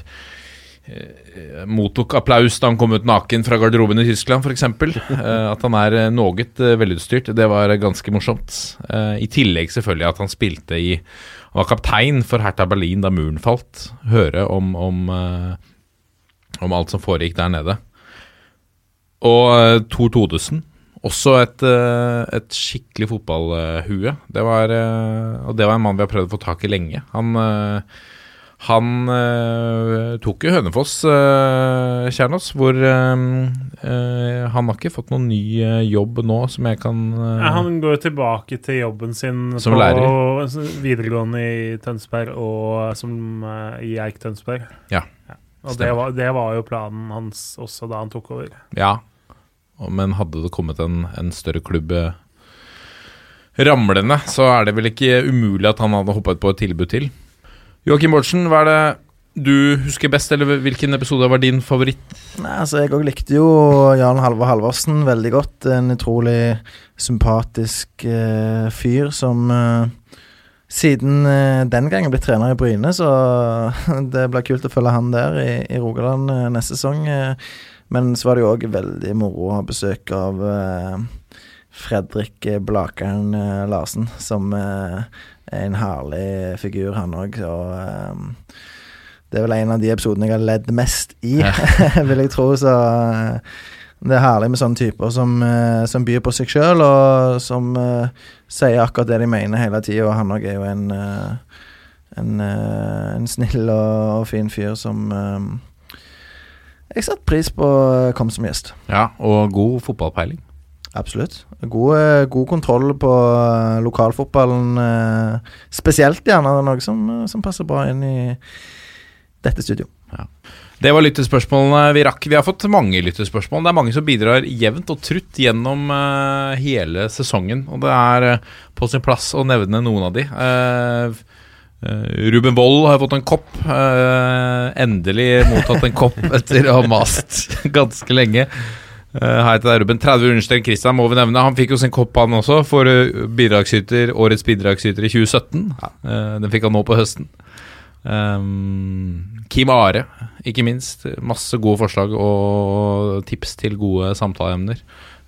eh, Mottok applaus da han kom ut naken fra garderoben i Tyskland, f.eks. Uh, at han er eh, noe velutstyrt. Det var eh, ganske morsomt. Eh, I tillegg selvfølgelig at han spilte i Han var kaptein for Hertha Berlin da muren falt. Høre om, om, eh, om alt som foregikk der nede. Og Thor Tor Todesen. Også et, eh, et skikkelig fotballhue. Det var, eh, og det var en mann vi har prøvd å få tak i lenge. Han, eh, han eh, tok jo Hønefoss, Kjernås, hvor eh, han har ikke fått noen ny eh, jobb nå som jeg kan uh, Ja, han går tilbake til jobben sin Som på lærer. videregående i Tønsberg og som i Eik Tønsberg. Ja, Og det var, det var jo planen hans også da han tok over. Ja, men hadde det kommet en, en større klubb ramlende, så er det vel ikke umulig at han hadde hoppet på et tilbud til. Joakim Bårdsen, hva er det du husker best, eller hvilken episode var din favoritt? Nei, altså Jeg òg likte jo Jan Halvor Halvorsen veldig godt. En utrolig sympatisk eh, fyr som eh, siden eh, den gangen blitt trener i Bryne, så *laughs* det blir kult å følge han der i, i Rogaland eh, neste sesong. Eh, men så var det jo òg veldig moro å ha besøk av eh, Fredrik Blakeren Larsen, som er en herlig figur, han òg. Og det er vel en av de episodene jeg har ledd mest i, *laughs* vil jeg tro. Så eh, det er herlig med sånne typer som, eh, som byr på seg sjøl, og som uh, sier akkurat det de mener hele tida. Og han òg er jo en, en, en snill og, og fin fyr som um, jeg satte pris på kom som gjest. Ja, og god fotballpeiling. Absolutt. God, god kontroll på lokalfotballen, spesielt gjerne. Det er noe som, som passer bra inn i dette studio. Det var lyttespørsmålene vi rakk. Vi har fått mange lyttespørsmål. Det er mange som bidrar jevnt og trutt gjennom uh, hele sesongen. Og det er uh, på sin plass å nevne noen av de. Eh, Ruben Wold har fått en kopp. endelig mottatt en kopp *laughs* etter å ha mast ganske lenge. Hei til deg, Ruben. 30 understrek Christian må vi nevne. Han fikk jo sin kopp, han også, for bidragsyter, årets bidragsyter i 2017. Eh, den fikk han nå på høsten. Um, Kim Are, ikke minst. Masse gode forslag og tips til gode samtaleemner.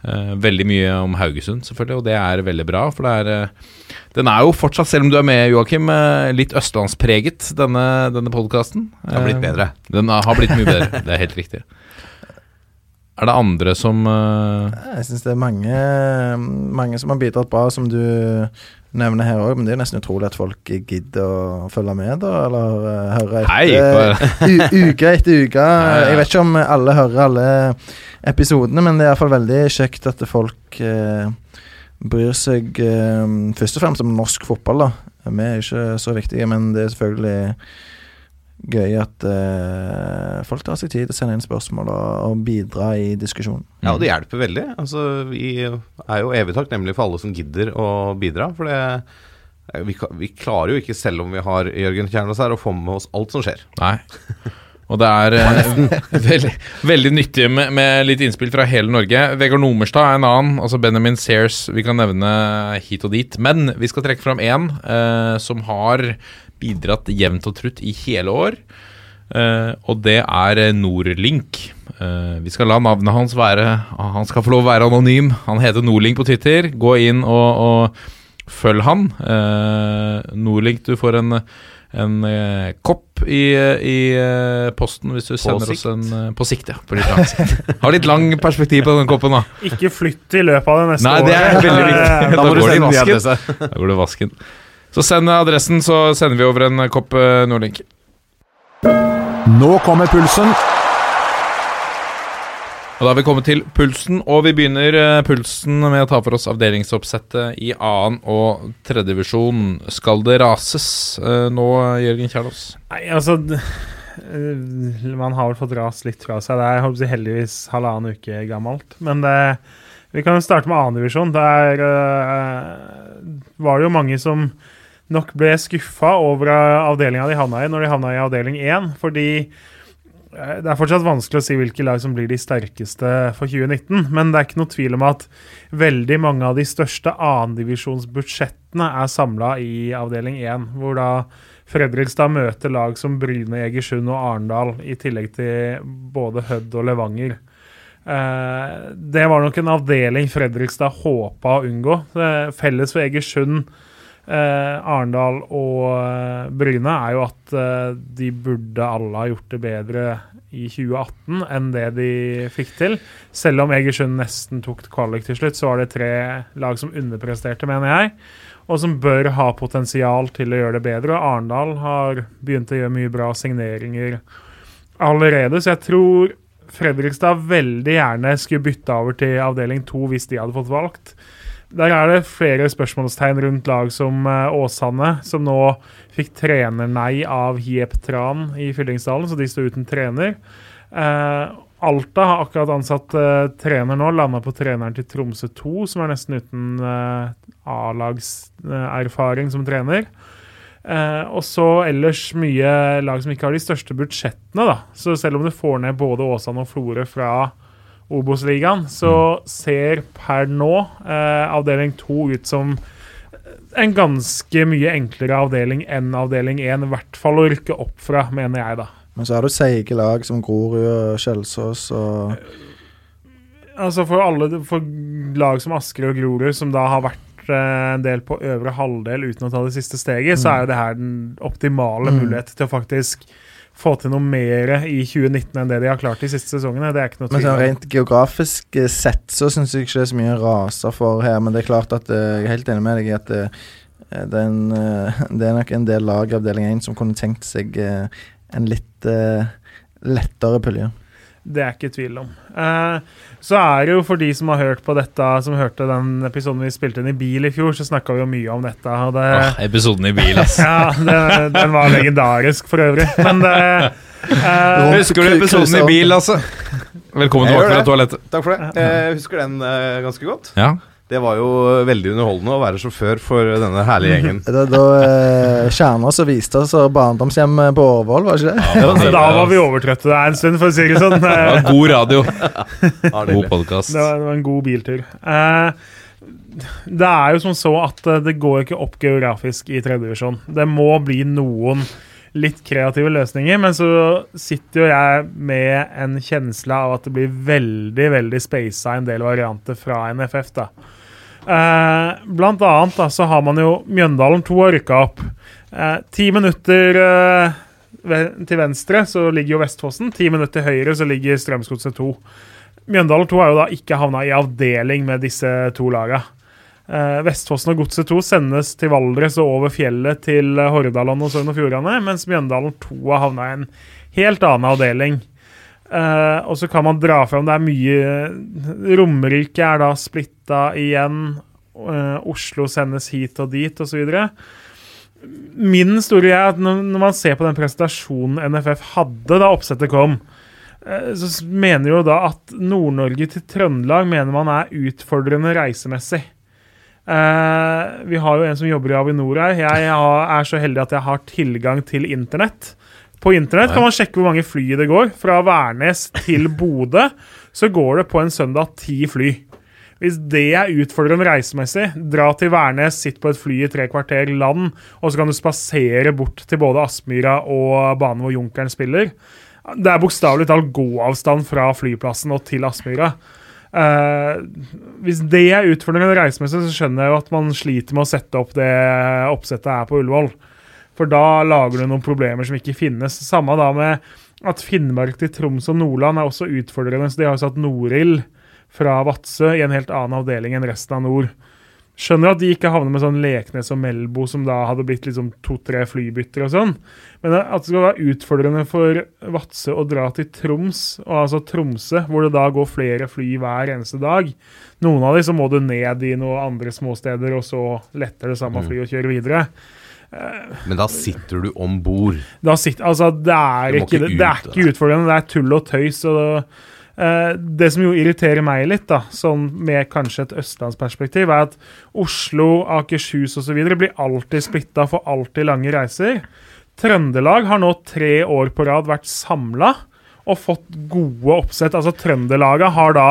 Uh, veldig mye om Haugesund, selvfølgelig, og det er veldig bra. For det er uh, Den er jo fortsatt, selv om du er med, Joakim, uh, litt østlandspreget, denne, denne podkasten. Den har blitt bedre. Den har blitt mye bedre, det er helt riktig. Er det andre som Jeg syns det er mange, mange som har bidratt bra, som du nevner her òg. Men det er nesten utrolig at folk gidder å følge med, da. Eller uh, høre etter *laughs* uke etter uke. Jeg vet ikke om alle hører alle episodene, men det er iallfall veldig kjekt at folk uh, bryr seg uh, først og fremst om norsk fotball, da. Vi er ikke så viktige, men det er selvfølgelig gøy at uh, folk tar seg tid til å sende inn spørsmål og, og bidra i diskusjonen. Ja, og det hjelper veldig. Altså, vi er jo evig takknemlige for alle som gidder å bidra. For det vi, vi klarer jo ikke, selv om vi har Jørgen Kjernås her, å få med oss alt som skjer. Nei. Og det er eh, *laughs* veldig, veldig nyttig med, med litt innspill fra hele Norge. Vegard Nomerstad er en annen. altså Benjamin Sears vi kan nevne hit og dit. Men vi skal trekke fram én eh, som har bidratt jevnt og trutt i hele år. Eh, og det er Norlink. Nordlink. Eh, vi skal la navnet hans være Han skal få lov å være anonym. Han heter Nordlink på Twitter. Gå inn og, og følg han. Eh, Nordlink, du får en en eh, kopp i, i eh, posten hvis du sender oss en eh, På sikt, ja. På litt lang sikt. Har litt lang perspektiv på den koppen, da. Ikke flytt i løpet av det neste Nei, det er veldig viktig. Eh, Da Da må du går det i vasken. Da går det vasken. Så send adressen, så sender vi over en kopp eh, Nordlink. Nå kommer pulsen. Og Da har vi kommet til pulsen, og vi begynner eh, pulsen med å ta for oss avdelingsoppsettet i annen og tredjedivisjon. Skal det rases eh, nå, Jørgen Kjernås? Nei, altså Man har vel fått ras litt fra seg. Det er jeg håper heldigvis halvannen uke gammelt. Men det, vi kan jo starte med annendivisjon. Der uh, var det jo mange som nok ble skuffa over eh, avdelinga de havna i når de havna i avdeling 1. Fordi eh, det er fortsatt vanskelig å si hvilke lag som blir de sterkeste for 2019. Men det er ikke noe tvil om at veldig mange av de største annendivisjonsbudsjettene er samla i avdeling 1. Hvor da Fredrikstad møter lag som Bryne, Egersund og Arendal, i tillegg til både Hødd og Levanger. Eh, det var nok en avdeling Fredrikstad håpa å unngå. Felles for Egersund, eh, Arendal og eh, Bryne er jo at eh, de burde alle ha gjort det bedre i 2018 enn det de fikk til. Selv om Egersund nesten tok kvalik til slutt, så var det tre lag som underpresterte, mener jeg. Og som bør ha potensial til å gjøre det bedre. Og Arendal har begynt å gjøre mye bra signeringer allerede, så jeg tror Fredrikstad veldig gjerne skulle bytte over til avdeling to hvis de hadde fått valgt. Der er det flere spørsmålstegn rundt lag som eh, Åsane, som nå fikk trenernei av Hiep Tran i Fyllingsdalen, så de står uten trener. Eh, Alta har akkurat ansatt eh, trener nå, landa på treneren til Tromsø 2, som er nesten uten eh, A-lagserfaring som trener. Eh, og så ellers mye lag som ikke har de største budsjettene, da. Så selv om du får ned både Åsane og Florø fra Obos-ligaen, så ser per nå eh, avdeling to ut som en ganske mye enklere avdeling enn avdeling én. I hvert fall å rykke opp fra, mener jeg, da. Men så har du seige lag som Grorud og Kjelsås og Altså for alle for lag som Asker og Grorud, som da har vært eh, en del på øvre halvdel uten å ta det siste steget, så er jo det her den optimale Mm. mulighet til å faktisk få til noe mer i 2019 enn det de har klart de siste sesongene. Det er ikke noe Men sånn rent geografisk eh, sett så syns jeg ikke det er så mye raser for her. Men det er klart at eh, jeg er helt enig med deg i at eh, det, er en, *laughs* det er nok en del lag i avdeling 1 som kunne tenkt seg en litt lettere pulje. Det er ikke tvil om. Eh, så er det jo for de som har hørt på dette, som hørte den episoden vi spilte inn i bil i fjor, så snakka vi jo mye om dette. Og det, Åh, episoden i bil, ass. *laughs* ja, det, den var legendarisk for øvrig. Men det eh, Husker du episoden i bil, altså? Velkommen tilbake fra toalettet. Takk for det. Jeg husker den eh, ganske godt. Ja. Det var jo veldig underholdende å være sjåfør for denne herlige gjengen. *laughs* Da, da eh, Kjernås og viste oss barndomshjem på Årvoll, var det ikke det? var da var vi overtrøtte der en stund, for å si det sånn. *laughs* Det Eh, var god radio. *laughs* God podkast. Det var, det var en god biltur. Eh, det er jo som så at eh, det går ikke opp geografisk i tredjevisjon. Det må bli noen litt kreative løsninger, men så sitter jo jeg med en kjensle av at det blir veldig, veldig spasa en del varianter fra NFF, da. Eh, blant annet da, så har man jo Mjøndalen 2 har rykka opp. Eh, Ti minutter eh, til venstre så ligger jo Vestfossen. Ti minutter til høyre så ligger Strømsgodset 2. Mjøndalen 2 har jo da ikke havna i avdeling med disse to laga. Eh, Vestfossen og Godset 2 sendes til Valdres og over fjellet til eh, Hordaland og Sogn og Fjordane, mens Mjøndalen 2 har havna i en helt annen avdeling. Eh, og så kan man dra fram Det er mye Romerike er da splitta igjen. Eh, Oslo sendes hit og dit, osv. Min store er at når, man ser på den presentasjonen NFF hadde da oppsettet kom, så mener jo da at Nord-Norge til Trøndelag mener man er utfordrende reisemessig. Eh, vi har jo en som jobber i Avinor her. Jeg er så heldig at jeg har tilgang til internett. På internett kan man sjekke hvor mange fly det går. Fra Værnes til Bodø så går det på en søndag ti fly. Hvis det er utfordrende reisemessig, dra til Værnes, sitt på et fly i tre kvarter, land, og så kan du spasere bort til både Aspmyra og banen hvor Junkeren spiller. Det er bokstavelig talt gåavstand fra flyplassen og til Aspmyra. Eh, hvis det er utfordringen reisemessig, så skjønner jeg jo at man sliter med å sette opp det oppsettet her på Ullevål. For da lager du noen problemer som ikke finnes. Samme da med at Finnmark til Troms og Nordland er også utfordrende. Så de har jo satt Norild fra Vadsø i en helt annen avdeling enn resten av nord. Skjønner at de ikke havner med sånn Leknes og Melbo, som da hadde blitt liksom to-tre flybytter og sånn. Men at det skal være utfordrende for Vadsø å dra til Troms, og altså Tromsø, hvor det da går flere fly hver eneste dag. Noen av de så må du ned i noen andre småsteder, og så letter det samme fly og kjører videre. Men da sitter du om bord. Altså, det er, ikke, det, det er ikke utfordrende, det er tull og tøys. Og eh, det som jo irriterer meg litt, da, sånn med kanskje et østlandsperspektiv, er at Oslo, Akershus osv. blir alltid splitta, for alltid lange reiser. Trøndelag har nå tre år på rad vært samla og fått gode oppsett. Altså Trøndelaget har da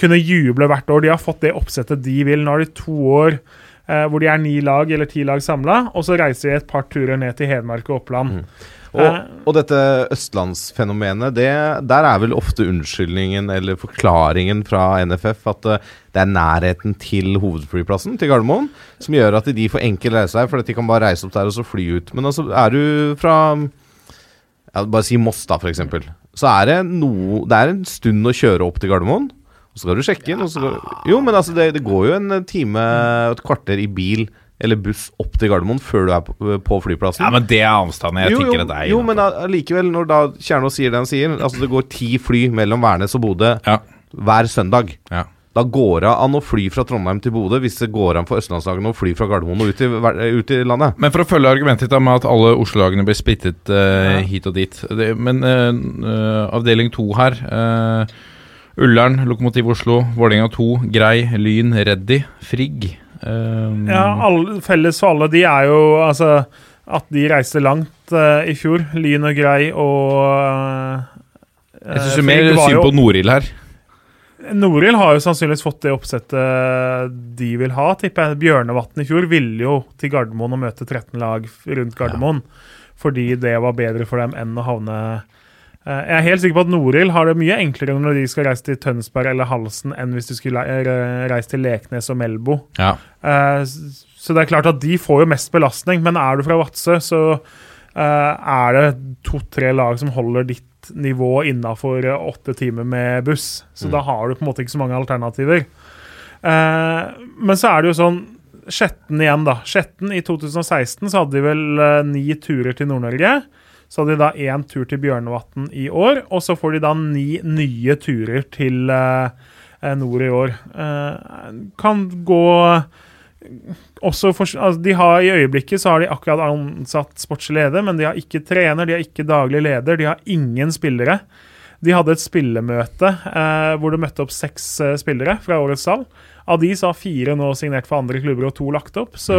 kunnet juble hvert år. De har fått det oppsettet de vil. Nå har de to år eh, hvor de er ni lag eller ti lag samla, og så reiser de et par turer ned til Hedmark og Oppland. Og, Eh. og dette østlandsfenomenet, det, der er vel ofte unnskyldningen eller forklaringen fra NFF at eh, det er nærheten til hovedflyplassen, til Gardermoen, som gjør at de får enkel reisevei, for at de kan bare reise opp der og så fly ut. Men altså, er du fra ja, Bare si Moss, da, eksempel. Så er det noe Det er en stund å kjøre opp til Gardermoen. Og så skal du sjekke inn. Og så går, jo, men altså, det, det går jo en time og et kvarter i bil eller buss opp til Gardermoen før du er på, på flyplassen. Ja, men det er avstanden. Jeg jo, tenker jo, at det er jo, men allikevel, når da Kjernås sier det han sier Altså det går ti fly mellom Værnes og Bodø Ja. hver søndag. Ja. Da går det an å fly fra Trondheim til Bodø hvis det går an for østlandslagene å fly fra Gardermoen og ut i, ut i landet. Men for å følge argumentet ditt med at alle Oslo-lagene blir splittet eh, hit og dit det, Men eh, eh, avdeling to her uh, Ullern, Lokomotiv Oslo, Vålerenga 2, Grei, Lyn, Reddy, Frigg. Eh, Ja, alle, Felles for alle de er jo altså at de reiste langt uh, i fjor. Lyn og Grei og uh, jeg syns mer synd på Norild her. Norild har jo sannsynligvis fått det oppsettet de vil ha, tipper jeg. Bjørnevatn i fjor ville jo til Gardermoen og møte 13 lag rundt Gardermoen. Fordi det var bedre for dem enn å havne Eh, Jeg er helt sikker på at Norild har det mye enklere når de skal reise til Tønsberg eller Halsen, enn hvis de skulle reise til Leknes og Melbo. Ja. Eh, Så det er klart at de får jo mest belastning, men er du fra Vadsø, så eh, er det to-tre lag som holder ditt nivå innafor åtte timer med buss. Så da har du på en måte ikke så mange alternativer. Eh, men så er det jo sånn Skjetten igjen, da. Skjetten i 2016 så hadde de vel eh, ni turer til Nord-Norge. Så hadde de da én tur til Bjørnevatn i år, og så får de da ni nye turer til eh, eh, nord i år. Eh, kan gå for, altså de har I øyeblikket så har de akkurat ansatt sportslig leder, men de har ikke trener, de har ikke daglig leder, de har ingen spillere. De hadde et spillemøte eh, hvor det møtte opp seks eh, spillere fra årets salg. Av de så har fire nå signert for andre klubber og to lagt opp. Så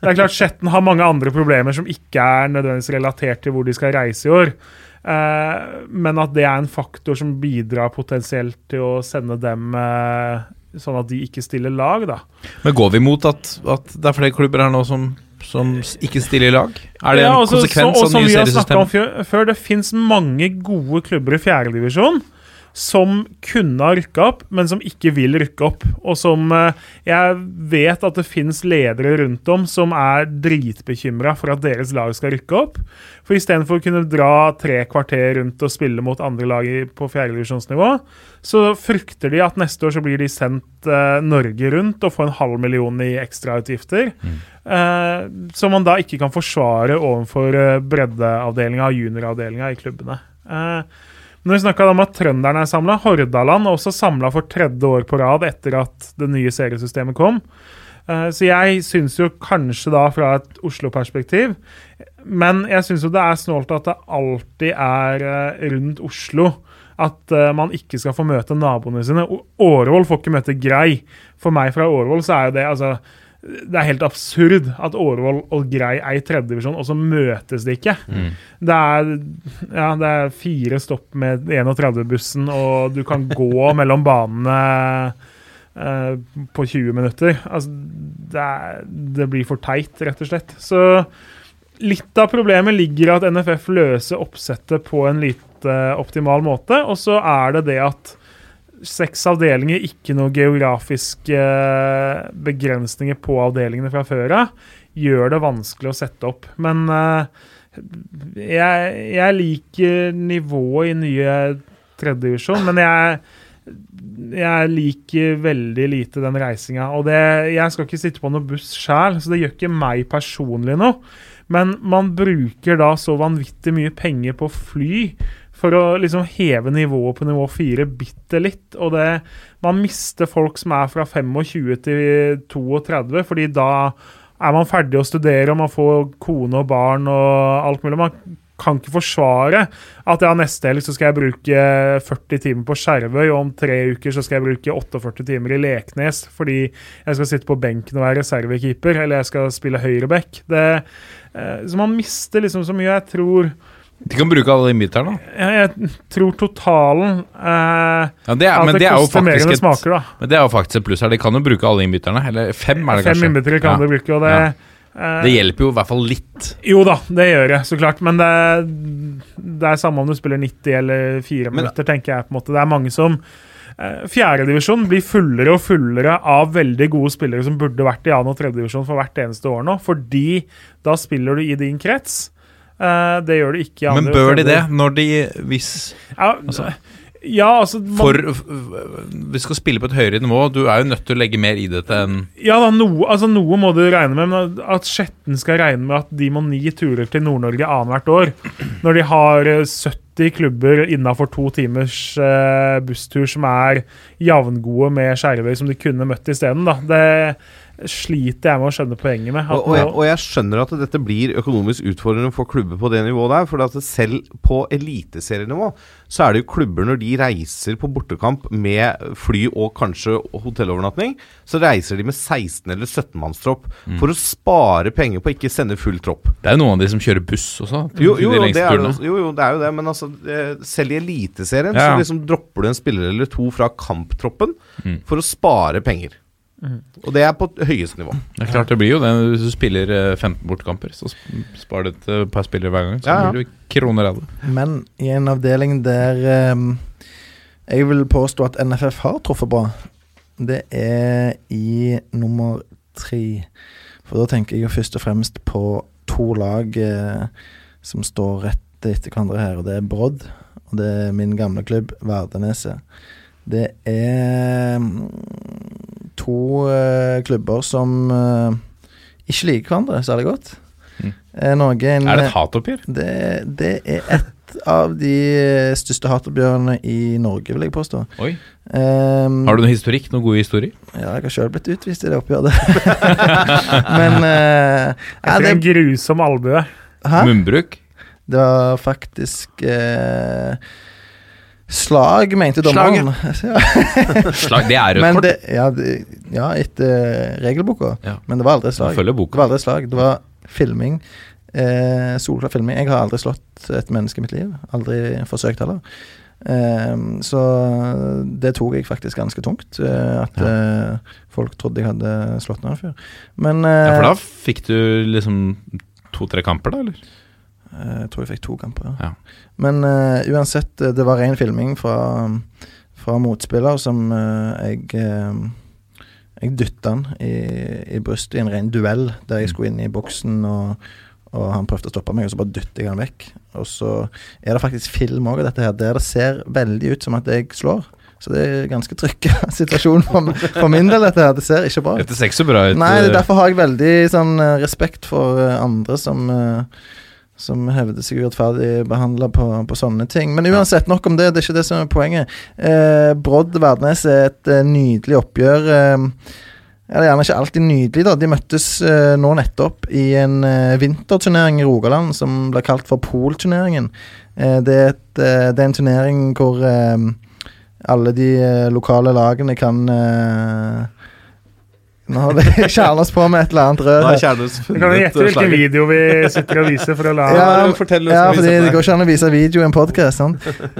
det er klart Skjetten har mange andre problemer som ikke er nødvendigvis relatert til hvor de skal reise i år. Eh, men at det er en faktor som bidrar potensielt til å sende dem eh, sånn at de ikke stiller lag, da. Men går vi mot at, at det er flere klubber her nå som, som ikke stiller i lag? Er det en Ja, altså, konsekvens så, og av som nye vi har snakket om før, det fins mange gode klubber i fjerdedivisjon som kunne ha rykka opp, men som ikke vil rykke opp. Og som eh, Jeg vet at det finnes ledere rundt om som er dritbekymra for at deres lag skal rykke opp. For istedenfor å kunne dra tre kvarter rundt og spille mot andre lag på fjerdedivisjonsnivå, så frykter de at neste år så blir de sendt eh, Norge rundt og får en halv million i ekstrautgifter. Eh, som man da ikke kan forsvare overfor uh, breddeavdelinga og junioravdelinga i klubbene. Eh, når vi snakka om at trønderne er samla, Hordaland er også samla for tredje år på rad etter at det nye seriesystemet kom. Eh, så jeg syns jo kanskje da fra et Oslo-perspektiv Men jeg syns jo det er snålt at det alltid er eh, rundt Oslo at eh, man ikke skal få møte naboene sine. Årvoll får ikke møte Grei. For meg fra Årvoll så er jo det altså det er helt absurd at Årvoll og Grei er i tredjedivisjon, og så møtes de ikke. Det, er, ja, det er fire stopp med 31-bussen, og du kan *laughs* gå mellom banene eh, på 20 minutter. Altså, det, er, det blir for teit, rett og slett. Så litt av problemet ligger i at NFF løser oppsettet på en lite optimal måte, og så er det det at seks avdelinger, ikke noen geografiske eh, begrensninger på avdelingene fra før av, gjør det vanskelig å sette opp. Men eh, jeg, jeg liker nivået i nye tredjedivisjon, men jeg, jeg liker veldig lite den reisinga. Og det, jeg skal ikke sitte på noe buss sjæl, så det gjør ikke meg personlig noe. Men man bruker da så vanvittig mye penger på fly for å liksom heve nivået på nivå 4 bitte litt. Og det, man mister folk som er fra 25 til 32, fordi da er man ferdig å studere, og man får kone og barn og alt mulig. Man kan ikke forsvare at ja, neste helg så skal jeg bruke 40 timer på Skjervøy, og om tre uker så skal jeg bruke 48 timer i Leknes fordi jeg skal sitte på benken og være reservekeeper, eller jeg skal spille høyreback. Eh, så man mister liksom så mye. Jeg tror De kan bruke alle innbytterne. jeg, jeg tror totalen eh, Ja, det er, At men det det er koster mer enn det smaker, da. men det er jo faktisk et pluss her. De kan jo bruke alle innbytterne. Eller fem, er det Fem kanskje. innbyttere kan Ja. de bruke, og det Ja. eh, Det hjelper jo i hvert fall litt. Jo da, det gjør det, så klart. Men det, det er samme om du spiller 90 eller 4 Men- minutter, tenker jeg. på en måte. Det er mange som eh, Fjerdedivisjon blir fullere og fullere av veldig gode spillere som burde vært i annen- og tredjedivisjon for hvert eneste år nå, fordi da spiller du i din krets. Eh, det gjør du ikke i andre Men bør de det når de Hvis Ja, Altså, ja, altså man, For Vi skal spille på et høyere nivå. Du er jo nødt til å legge mer i dette enn Ja da, noe, altså noe må du regne med, men at Skjetten skal regne med at de må ni turer til Nord-Norge annethvert år, *clears throat* når de har eh, 70 klubber innafor to timers eh, busstur som er jevngode med Skjervøy, som de kunne møtt isteden, da. Det sliter jeg med å skjønne poenget med. Og, og, jeg, og jeg skjønner at dette blir økonomisk utfordrende for klubber på det nivået der. For at selv på eliteserienivå så er det jo klubber når de reiser på bortekamp med fly og kanskje hotellovernatting, så reiser de med 16 eller 17-mannstropp for å spare penger på å ikke sende full tropp. Det er jo noen av de som kjører buss også. Jo, jo, de det er, jo, jo, det er jo det, men altså selv i Eliteserien ja. så liksom dropper du en spiller eller to fra kamptroppen Mm. for å spare penger. Og det er på høyeste nivå. Det er klart det blir jo det. Hvis du spiller eh, 15 bortekamper, så sparer du et eh, par spillere hver gang. Så Ja, ja. blir du kroner av det. Men i en avdeling der um, jeg vil påstå at NFF har truffet bra, det er i nummer tre. For da tenker jeg jo først og fremst på to lag uh, som står rett etter hverandre her, og det er Brodd, og det er min gamle klubb, Verdeneset. Det er mm, to eh, klubber som eh, ikke liker hverandre særlig godt. Mm. Eh, noen, Er det et hatoppgjør? det, det er et av de største hatoppgjørene i Norge, vil jeg påstå. Oi. Um, Har du noe historikk? Noen gode historier? Ja, jeg har sjøl blitt utvist i det oppgjøret. *laughs* Men uh, ja, etter en grusom albue. Hæ? Munnbruk? Det var faktisk eh, Slag, mente dommeren. *laughs* Ja. Slag? Det er rødt kort. det, ja, ja, etter regelboka. Ja. Men det var aldri slag. Det var aldri slag. Det var filming. Eh, solklar filming. Jeg har aldri slått et menneske i mitt liv. Aldri forsøkt heller. Eh, så det tok jeg faktisk ganske tungt. Eh, at eh, folk trodde jeg hadde slått noen før. Men eh, Ja, for da fikk du liksom to-tre kamper, da, eller? Eh, Jeg tror jeg fikk to kamper. Ja. Men uh, uansett, eh, det var ren filming fra, fra motspiller som uh, jeg uh, Jeg dytta han i, i brystet i en ren duell, der jeg skulle inn i boksen, og, og han prøvde å stoppe meg, og så bare dytter jeg han vekk. Og så er det faktisk film òg av dette her, der det ser veldig ut som at jeg slår. Så det er ganske trykka *laughs* situasjon for, for min del, dette her. Det ser ikke bra ut. Dette ser ikke så bra ut. Nei, derfor har jeg veldig sånn respekt for andre som eh, som hevder seg urettferdig behandla på, på sånne ting. Men uansett, nok om det. Det er ikke det som er poenget. Eh, Brodd Verdnes er et eh, nydelig oppgjør. Eh, ja, det er gjerne ikke alltid nydelig, da. De møttes eh, nå nettopp i en eh, vinterturnering i Rogaland som ble kalt for Polturneringen. Eh, det, er et, eh, det er en turnering hvor eh, alle de eh, lokale lagene kan Nå har det *laughs* kjernes på med et eller annet rød. Her. har Kjærnes Du kan jo gjette hvilken video vi sitter og viser for å la Ja, fortell oss ja, fordi det går ikke an å vise video i en podkast.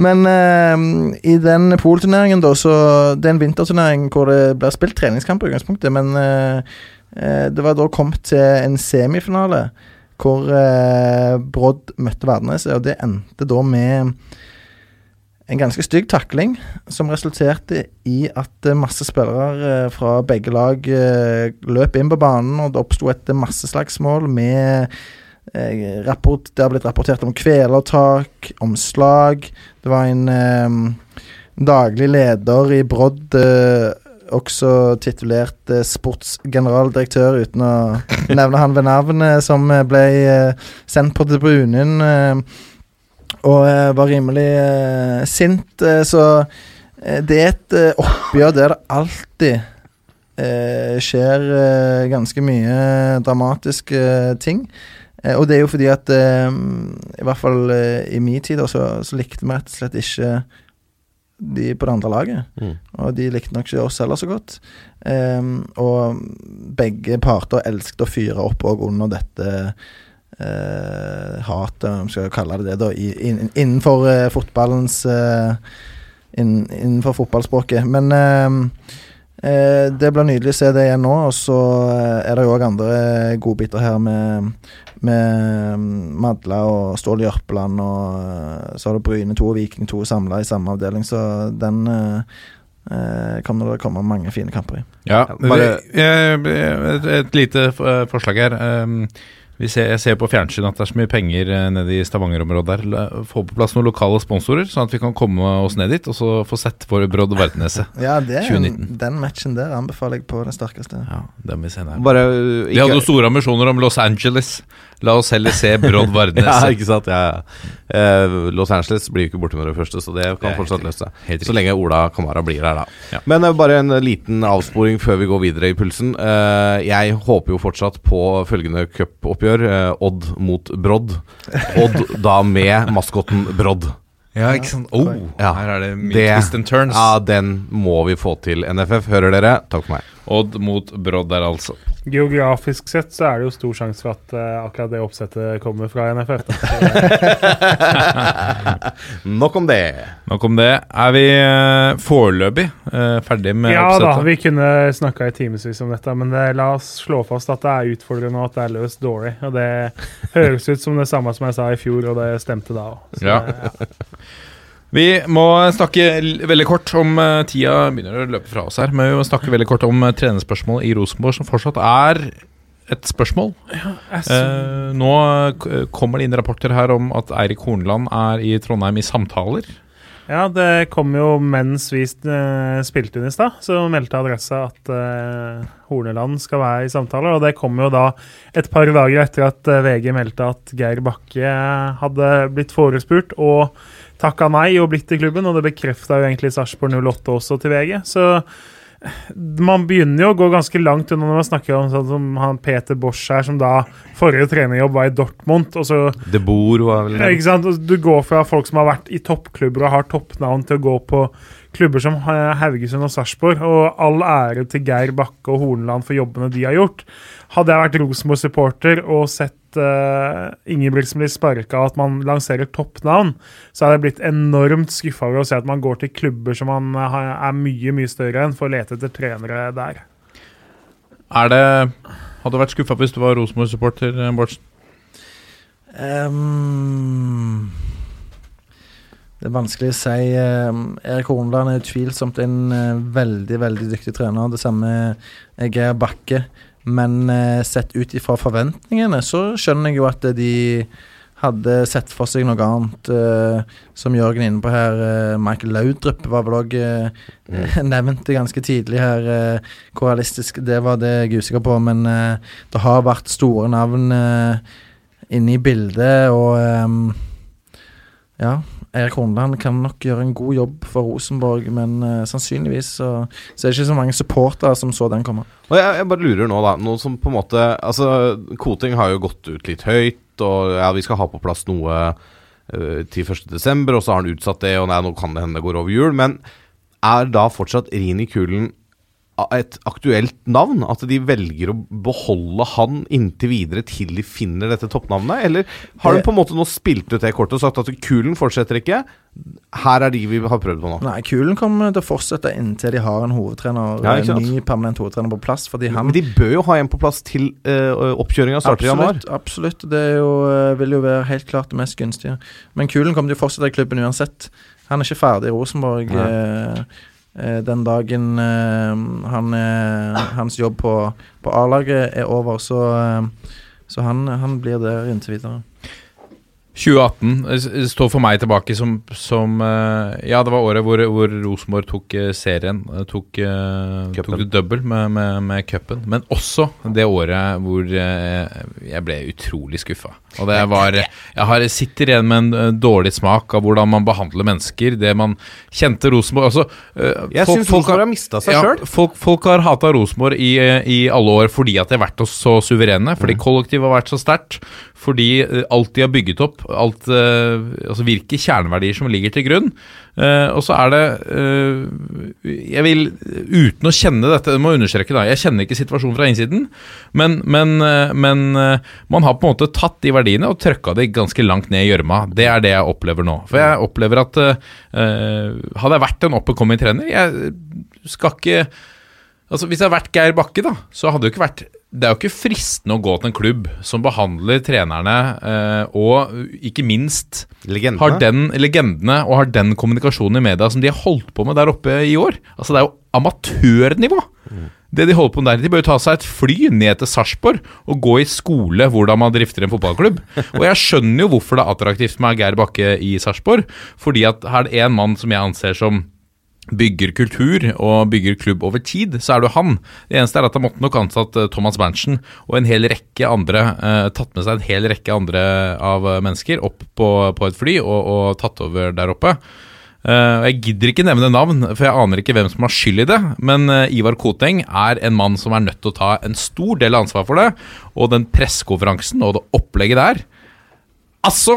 Men uh, i den polturneringen, da, så Det er en vinterturnering hvor det blir spilt treningskamp i utgangspunktet, men eh, det var da kommet til en semifinale hvor uh, Brodd møtte Verdnes, og det endte da med en ganske stygg takling som resulterte i at eh, masse spillere eh, fra begge lag eh, løp inn på banen, og det oppsto et masseslagsmål med rapport, Det har blitt rapportert om kvelertak, om slag. Det var en um, daglig leder i Brodd, uh, også titulert eh, sportsgeneraldirektør, uten å *laughs* nevne han ved navn, eh, som ble eh, sendt på tribunen. Eh, og eh, var rimelig eh, sint. eh, så eh, det er et eh, oppgjør der det alltid eh, skjer eh, ganske mye dramatiske ting. Eh, og det er jo fordi at eh, I hvert fall eh, i min tid så, så likte vi rett og slett ikke de på det andre laget. Mm. Og de likte nok ikke oss heller så godt. Og begge parter elsket å fyre opp og under dette eh, hat, om vi skal kalle det det, da, i, in, innenfor eh, fotballens eh, in, Innenfor fotballspråket. Men ehm, eh, det blir nydelig å se det igjen nå. Og så er det jo òg andre godbiter her med med Madla og Stål Jørpeland, og så har du Bryne 2 og Viking 2 samla i samme avdeling, så den eh, eh, det komme mange fine kamper i. Ja, bare- et, et lite forslag her. Vi ser, jeg ser på fjernsyn at det er så mye penger eh, nede i Stavanger-området der. Få på plass noen lokale sponsorer, sånn at vi kan komme oss ned dit og så få sett vår Brodd Verdenese *laughs* Ja, det er en, 2019. den matchen der anbefaler jeg på det sterkeste. Ja, den vi ser der. Bare ikke, De hadde jo store ambisjoner om Los Angeles. La oss heller se Brodd *laughs* Ja, ikke sant. Ja, ja. Eh, Los Angeles blir jo ikke borte med det første, så det kan det fortsatt løse seg. Så lenge Ola Kamara blir her, da. Men eh, bare en liten avsporing før vi går videre i pulsen. Eh, jeg håper jo fortsatt på følgende cupoppgjør. Odd mot Brodd. Odd da med maskotten Brodd. Ja, ikke sant. Oh, Ja, her er det mye det- twist and turns. Ja, den må vi få til, NFF. Hører dere? Takk for meg. Odd mot Brodd der, altså. Geografisk sett så er det jo stor sjanse for at uh, akkurat det oppsettet kommer fra NFF. Da. *laughs* Nok om det. Nok om det. Er vi uh, foreløpig uh, ferdig med ja da, oppsettet? vi kunne snakka i timevis om dette, men det, la oss slå fast at det er utfordrende og at det er løst dårlig. Og det høres ut som det samme som jeg sa i fjor, og det stemte da òg. Ja. *laughs* Vi må snakke veldig kort om eh, Tida begynner å løpe fra oss her, men vi må snakke veldig kort om uh, trenerspørsmål i Rosenborg, som fortsatt er et spørsmål. Eh, nå kommer det inn rapporter her om at Eirik Horneland er i Trondheim i samtaler. Ja, det kom jo mens vi eh, spilte inn i stad, så meldte Adressa at eh, Horneland skal være i samtaler. Og det kom jo da et par dager etter at eh, VG meldte at Geir Bakke hadde blitt forespurt og takka nei og blitt i klubben, og det bekrefta jo egentlig Sarpsborg 08 også til VG. Så man begynner jo å gå ganske langt unna når man snakker om sånn som han Peter Bosch her, som da forrige trenerjobb var i Dortmund, og så De Boer var vel ja, ikke sant? Du går fra folk som har vært i toppklubber og har toppnavn, til å gå på klubber som Haugesund og Sarpsborg. Og all ære til Geir Bakke og Horneland for jobbene de har gjort. Hadde jeg vært Rosenborg-supporter og sett uh, Ingebrigtsen bli sparka, at man lanserer toppnavn, så hadde jeg blitt enormt skuffa over å se at man går til klubber som man eh, er mye mye større enn, for å lete etter trenere der. Er det Hadde du vært skuffa hvis du var Rosenborg-supporter, eh, Bårdsen? Ehm, det er vanskelig å si. Ehm, Erik Horneland er utvilsomt en eh, veldig veldig dyktig trener. Det samme er Geir Bakke. Men eh, sett ut ifra forventningene, så skjønner jeg jo at de hadde sett for seg noe annet. eh, som Jørgen er inne på her. eh, Michael Laudrup var vel òg *laughs* nevnt ganske tidlig her. eh, hvor realistisk det var, det er jeg usikker på. Men eh, det har vært store navn eh, inne i bildet, og ja. Erik Horneland kan nok gjøre en god jobb for Rosenborg, men uh, sannsynligvis så, så er det ikke så mange supportere som så den komme. Og jeg, jeg bare lurer nå, da. Noe som på en måte Altså, Koting har jo gått ut litt høyt, og ja, vi skal ha på plass noe uh, til 1.12., og så har han utsatt det, og nei, nå kan det hende det går over jul. Men er da fortsatt Rini Kulen et aktuelt navn? At de velger å beholde han inntil videre til de finner dette toppnavnet? Eller har de på en måte nå spilt ut det kortet og sagt at Kulen fortsetter ikke? Her er de vi har prøvd på nå. Nei, Kulen kommer til å fortsette inntil de har en hovedtrener, Ja, en ny permanent hovedtrener på plass. Fordi han Men de bør jo ha en på plass til uh, oppkjøringa starter i januar. Absolutt. Det er jo, eh, vil jo være helt klart det mest gunstige. Men Kulen kommer til å fortsette i klubben uansett. Han er ikke ferdig i Rosenborg. Nei. eh, den dagen eh, han, eh, hans jobb på, på A-laget er over, så, eh, så han, han blir der inntil videre. 2018 står for meg tilbake som, som eh, Ja, det var året hvor, hvor Rosenborg tok eh, serien. eh, Tok, tok det double med, med, med cupen. Men også det året hvor eh, jeg ble utrolig skuffa. Og det var Jeg har, sitter igjen med en eh, dårlig smak av hvordan man behandler mennesker. Det man kjente Rosenborg altså, eh, Jeg folk- syns Rosenborg har mista seg ja, sjøl. folk, folk har hata Rosenborg i, i alle år fordi at de har vært så suverene. Fordi kollektivet har vært så sterkt. Fordi eh, alt de har bygget opp, alt eh, altså hvilke kjerneverdier som ligger til grunn. Eh, og så er det eh, Jeg vil, uten å kjenne dette, jeg må understreke da, jeg kjenner ikke situasjonen fra innsiden, men, men, men man har på en måte tatt de verdiene og trøkka de ganske langt ned i gjørma. Det er det jeg opplever nå. For jeg opplever at hadde jeg vært en up and coming trener, jeg skal ikke Altså Hvis jeg hadde vært Geir Bakke, da, så hadde det jo ikke vært Det er jo ikke fristende å gå til en klubb som behandler trenerne eh, og ikke minst har den legendene og har den kommunikasjonen i media som de har holdt på med der oppe i år. Altså Det er jo amatørnivå. Det de holder på med der, De bør jo ta seg et fly ned til Sarpsborg og gå i skole hvordan man drifter en fotballklubb. Og jeg skjønner jo hvorfor det er attraktivt med Geir Bakke i Sarpsborg. Fordi at her er det en mann som jeg anser som bygger kultur og bygger klubb over tid, så er det jo han. Det eneste er at han måtte nok ansatt eh, Thomas Berntsen og en hel rekke andre, eh, tatt med seg en hel rekke andre av eh, mennesker opp på, på et fly og, og tatt over der oppe. Eh, jeg gidder ikke nevne navn, for jeg aner ikke hvem som har skyld i det. Men eh, Ivar Koteng er en mann som er nødt til å ta en stor del av ansvaret for det. Og den pressekonferansen og det opplegget der Altså!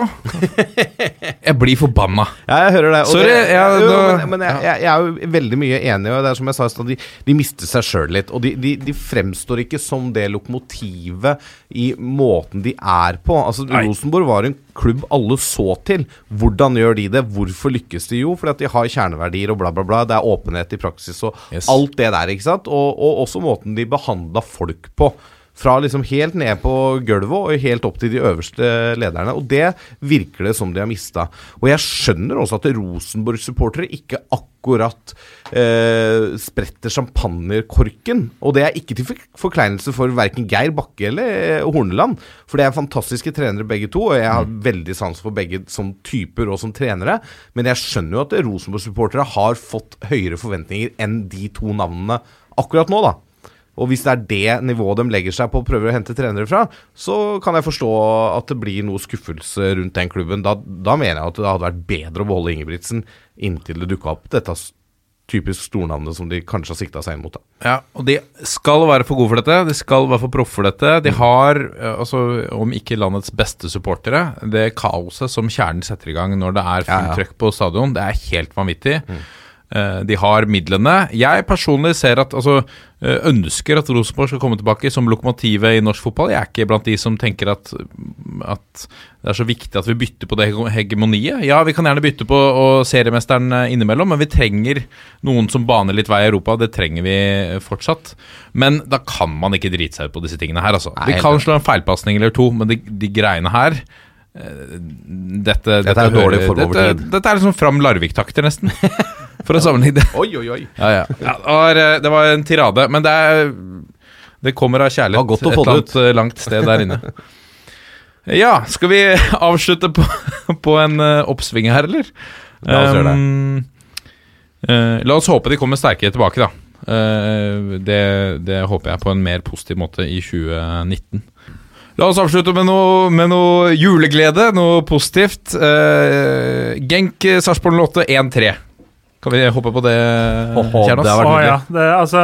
Jeg blir forbanna. Ja, jeg hører det. Sorry, det, ja, jo, men, men jeg, jeg, jeg er jo veldig mye enig, og det er som jeg sa i stad, de, de mister seg sjøl litt. Og de, de, de fremstår ikke som det lokomotivet i måten de er på. Altså, Rosenborg var en klubb alle så til. Hvordan gjør de det? Hvorfor lykkes de? Jo, fordi at de har kjerneverdier og bla, bla, bla. Det er åpenhet i praksis og Yes. alt det der, ikke sant? Og, og også måten de behandla folk på. Fra liksom helt ned på gulvet og helt opp til de øverste lederne. Og det virker det som de har mista. Og jeg skjønner også at Rosenborg-supportere ikke akkurat eh, spretter champagnekorken. Og det er ikke til forkleinelse for verken Geir Bakke eller eh, Horneland. For det er fantastiske trenere begge to, og jeg har veldig sans for begge som typer og som trenere. Men jeg skjønner jo at Rosenborg-supportere har fått høyere forventninger enn de to navnene akkurat nå, da. Og hvis det er det nivået de legger seg på og prøver å hente trenere fra, så kan jeg forstå at det blir noe skuffelse rundt den klubben. Da, da mener jeg at det hadde vært bedre å beholde Ingebrigtsen inntil det dukka opp dette typisk stornavnet som de kanskje har sikta seg inn mot. Da. Ja, og de skal være for gode for dette. De skal være for proffe for dette. De har, eh, altså, om ikke landets beste supportere, det kaoset som kjernen setter i gang når det er fullt trøkk på stadion, det er helt vanvittig. Eh, De har midlene. Jeg personlig ser at, altså, eh, ønsker at Rosenborg skal komme tilbake som lokomotivet i norsk fotball. Jeg er ikke blant de som tenker at, at det er så viktig at vi bytter på det hegemoniet. Ja, vi kan gjerne bytte på og seriemesteren eh, innimellom, men vi trenger noen som baner litt vei i Europa. Det trenger vi fortsatt. Men da kan man ikke drite seg ut på disse tingene her, altså. Nei, Vi kan slå en feilpasning eller to, men de, de greiene her dette, dette, dette, er dårlig form over dette, dette er liksom Fram Larvik-takter, nesten. *laughs* For å sammenligne. *laughs* Oi, oi, oi. Ja, ja. ja det, var, eh, det var en tirade, men det er Det kommer av kjærlighet et eller annet eh, langt sted der inne. *laughs* Ja, skal vi *laughs* avslutte på, på en eh, oppsving her, eller? La oss gjøre det. Um, la oss håpe de kommer sterkere tilbake, da. Det, det håper jeg på en mer positiv måte i 2019. La oss avslutte med noe, med noe juleglede, noe positivt. Uh, Genk Sarpsborg 8 1-3. Kan vi hoppe på det, Kjernas? det har vært Å ja. Det, altså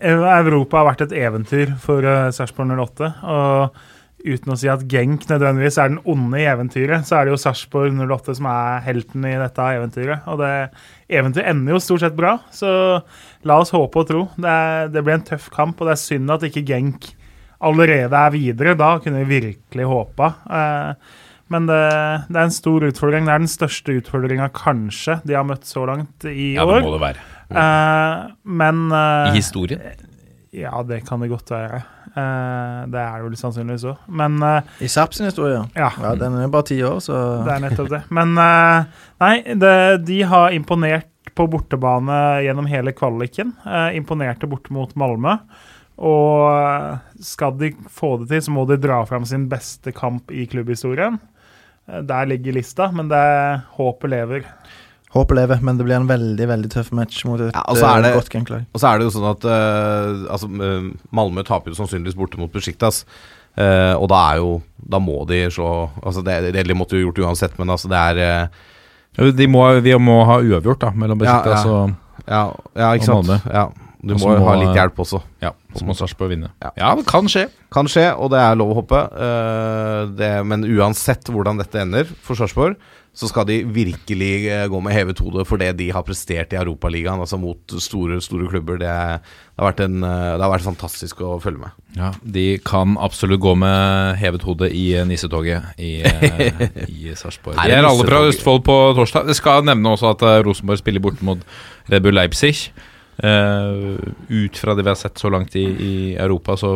Europa har vært et eventyr for uh, Sarpsborg 08. Og uten å si at Genk nødvendigvis er den onde i eventyret, så er det jo Sarpsborg 08 som er helten i dette eventyret. Og det eventyret ender jo stort sett bra, så la oss håpe og tro. Det, er, det blir en tøff kamp, og det er synd at ikke Genk allerede er videre. Da kunne vi virkelig håpa. Eh, men det, det er en stor utfordring. Det er den største utfordringa kanskje de har møtt så langt i Ja, det år. må det være. Uh, men uh, I historien. Ja, det kan det godt være. Uh, det er det vel sannsynligvis òg. Men I Sarp sin historie. ja. Ja, den er bare ti år, så Det er nettopp det. Men nei, det, de har imponert på bortebane gjennom hele kvaliken. Imponerte borte mot Malmö. Og skal de få det til, så må de dra fram sin beste kamp i klubbhistorien. Eh, der ligger lista, men det håpet lever. Håpet lever, men det blir en veldig veldig tøff match mot et Ja, og så er eh, det- godt Genk-lag. Og så er det jo sånn at uh, altså, Malmö taper jo sannsynligvis borte mot Besiktas. Uh, og da er jo Da må de slå Altså det, det de måtte jo gjort uansett, men altså det er eh, De må, vi må ha uavgjort da mellom Ja, Besiktas ja. og, Ja, ja ikke Og sant. Ja, du må, må ha litt hjelp også. ja, så må Sarpsborg vinne. Ja. Ja, det kan skje. Kan skje, og det er lov å håpe. eh, det, men uansett hvordan dette ender for Sarpsborg, så skal de virkelig eh, gå med hevet hode for det de har prestert i Europaligaen, altså mot store, store klubber. Det, det, har vært en, eh, det har vært fantastisk å følge med. Ja, De kan absolutt gå med hevet hode i nissetoget i, *laughs* i Sarpsborg. De er alle fra? Østfold på torsdag. Det skal nevne også at Rosenborg spiller borte mot Red Bull Leipzig. Eh, ut fra det vi har sett så langt i, i Europa, så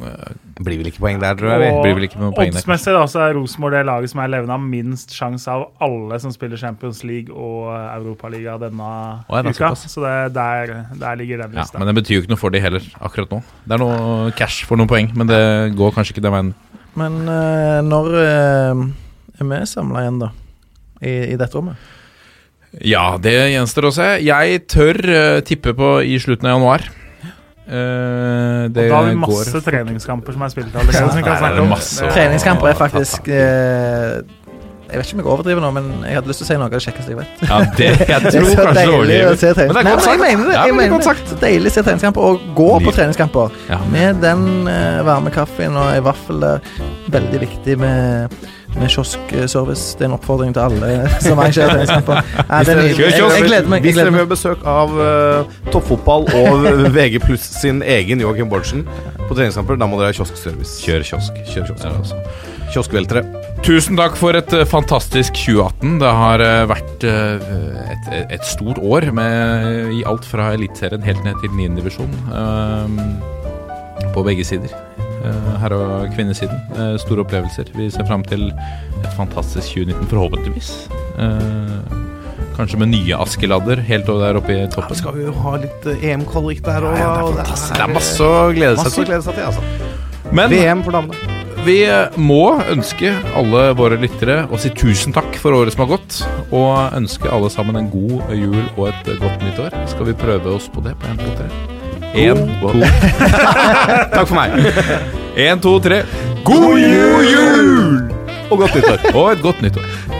eh, blir vel ikke poeng der, tror jeg. vi. blir vel ikke noen poeng der. oddsmessig da, så er Rosenborg det laget som er levende av minst sjanse av alle som spiller Champions League og eh, Europaliga denne Å, ja, det uka. såpass. Så det, der, der ligger den Ja, men det betyr jo ikke noe for de heller, akkurat nå. Det er noe cash for noen poeng, men det går kanskje ikke den veien. Men uh, når uh, er vi samla igjen, da? I, I dette rommet? Ja, det gjenstår å se. Jeg tør uh, tippe på i slutten av januar. Eh, og det da har vi går masse treningskamper som er spilt allerede. som vi kan der er snakke om. masse Det- å- Treningskamper er faktisk uh, Jeg vet ikke om jeg overdriver nå, men jeg hadde lyst til å si noe av det kjekkeste jeg vet. Ja, det, jeg *laughs* Det er så kanskje deilig å se treningskamper. Men det er godt men jeg sagt. mener det. Jeg men er mener det. Så deilig å se treningskamper, og gå på treningskamper. Ja. Med den uh, varme kaffen og ei vaffel der. Veldig viktig med, med kioskservice. Det er en oppfordring til alle som *laughs* arrangerer treningskamper. Ja, det er. Jeg, jeg gleder meg. Hvis dere vil ha besøk av uh, toppfotball og *laughs* VG pluss sin egen Joakim Bårdsen på treningskamper, da må dere ha kioskservice. Kjør kiosk. Kjør kiosk. Der, altså. Kioskveltere. Tusen takk for et eh, fantastisk 2018. Det har eh, vært et, et stort år med i alt fra Eliteserien helt ned til 9. divisjon. Um, på begge sider. Eh, herre- og kvinnesiden. Eh, store opplevelser. Vi ser fram til et fantastisk 2019, forhåpentligvis. Eh, kanskje med nye Askeladder helt over der oppe i toppen. skal vi jo ha litt EM-kvalik der òg. Ja, det er fantastisk. Det er masse å glede seg til. glede seg til, altså. Men VM for damene. Vi må ønske alle våre lyttere å si tusen takk for året som har gått, og ønske alle sammen en god jul og et godt nytt år. Skal vi prøve oss på det på 1, 2, 3? 1, 2, *laughs* Takk for meg. 1, 2, 3. God jul! Og godt nyttår. Og et godt nytt år.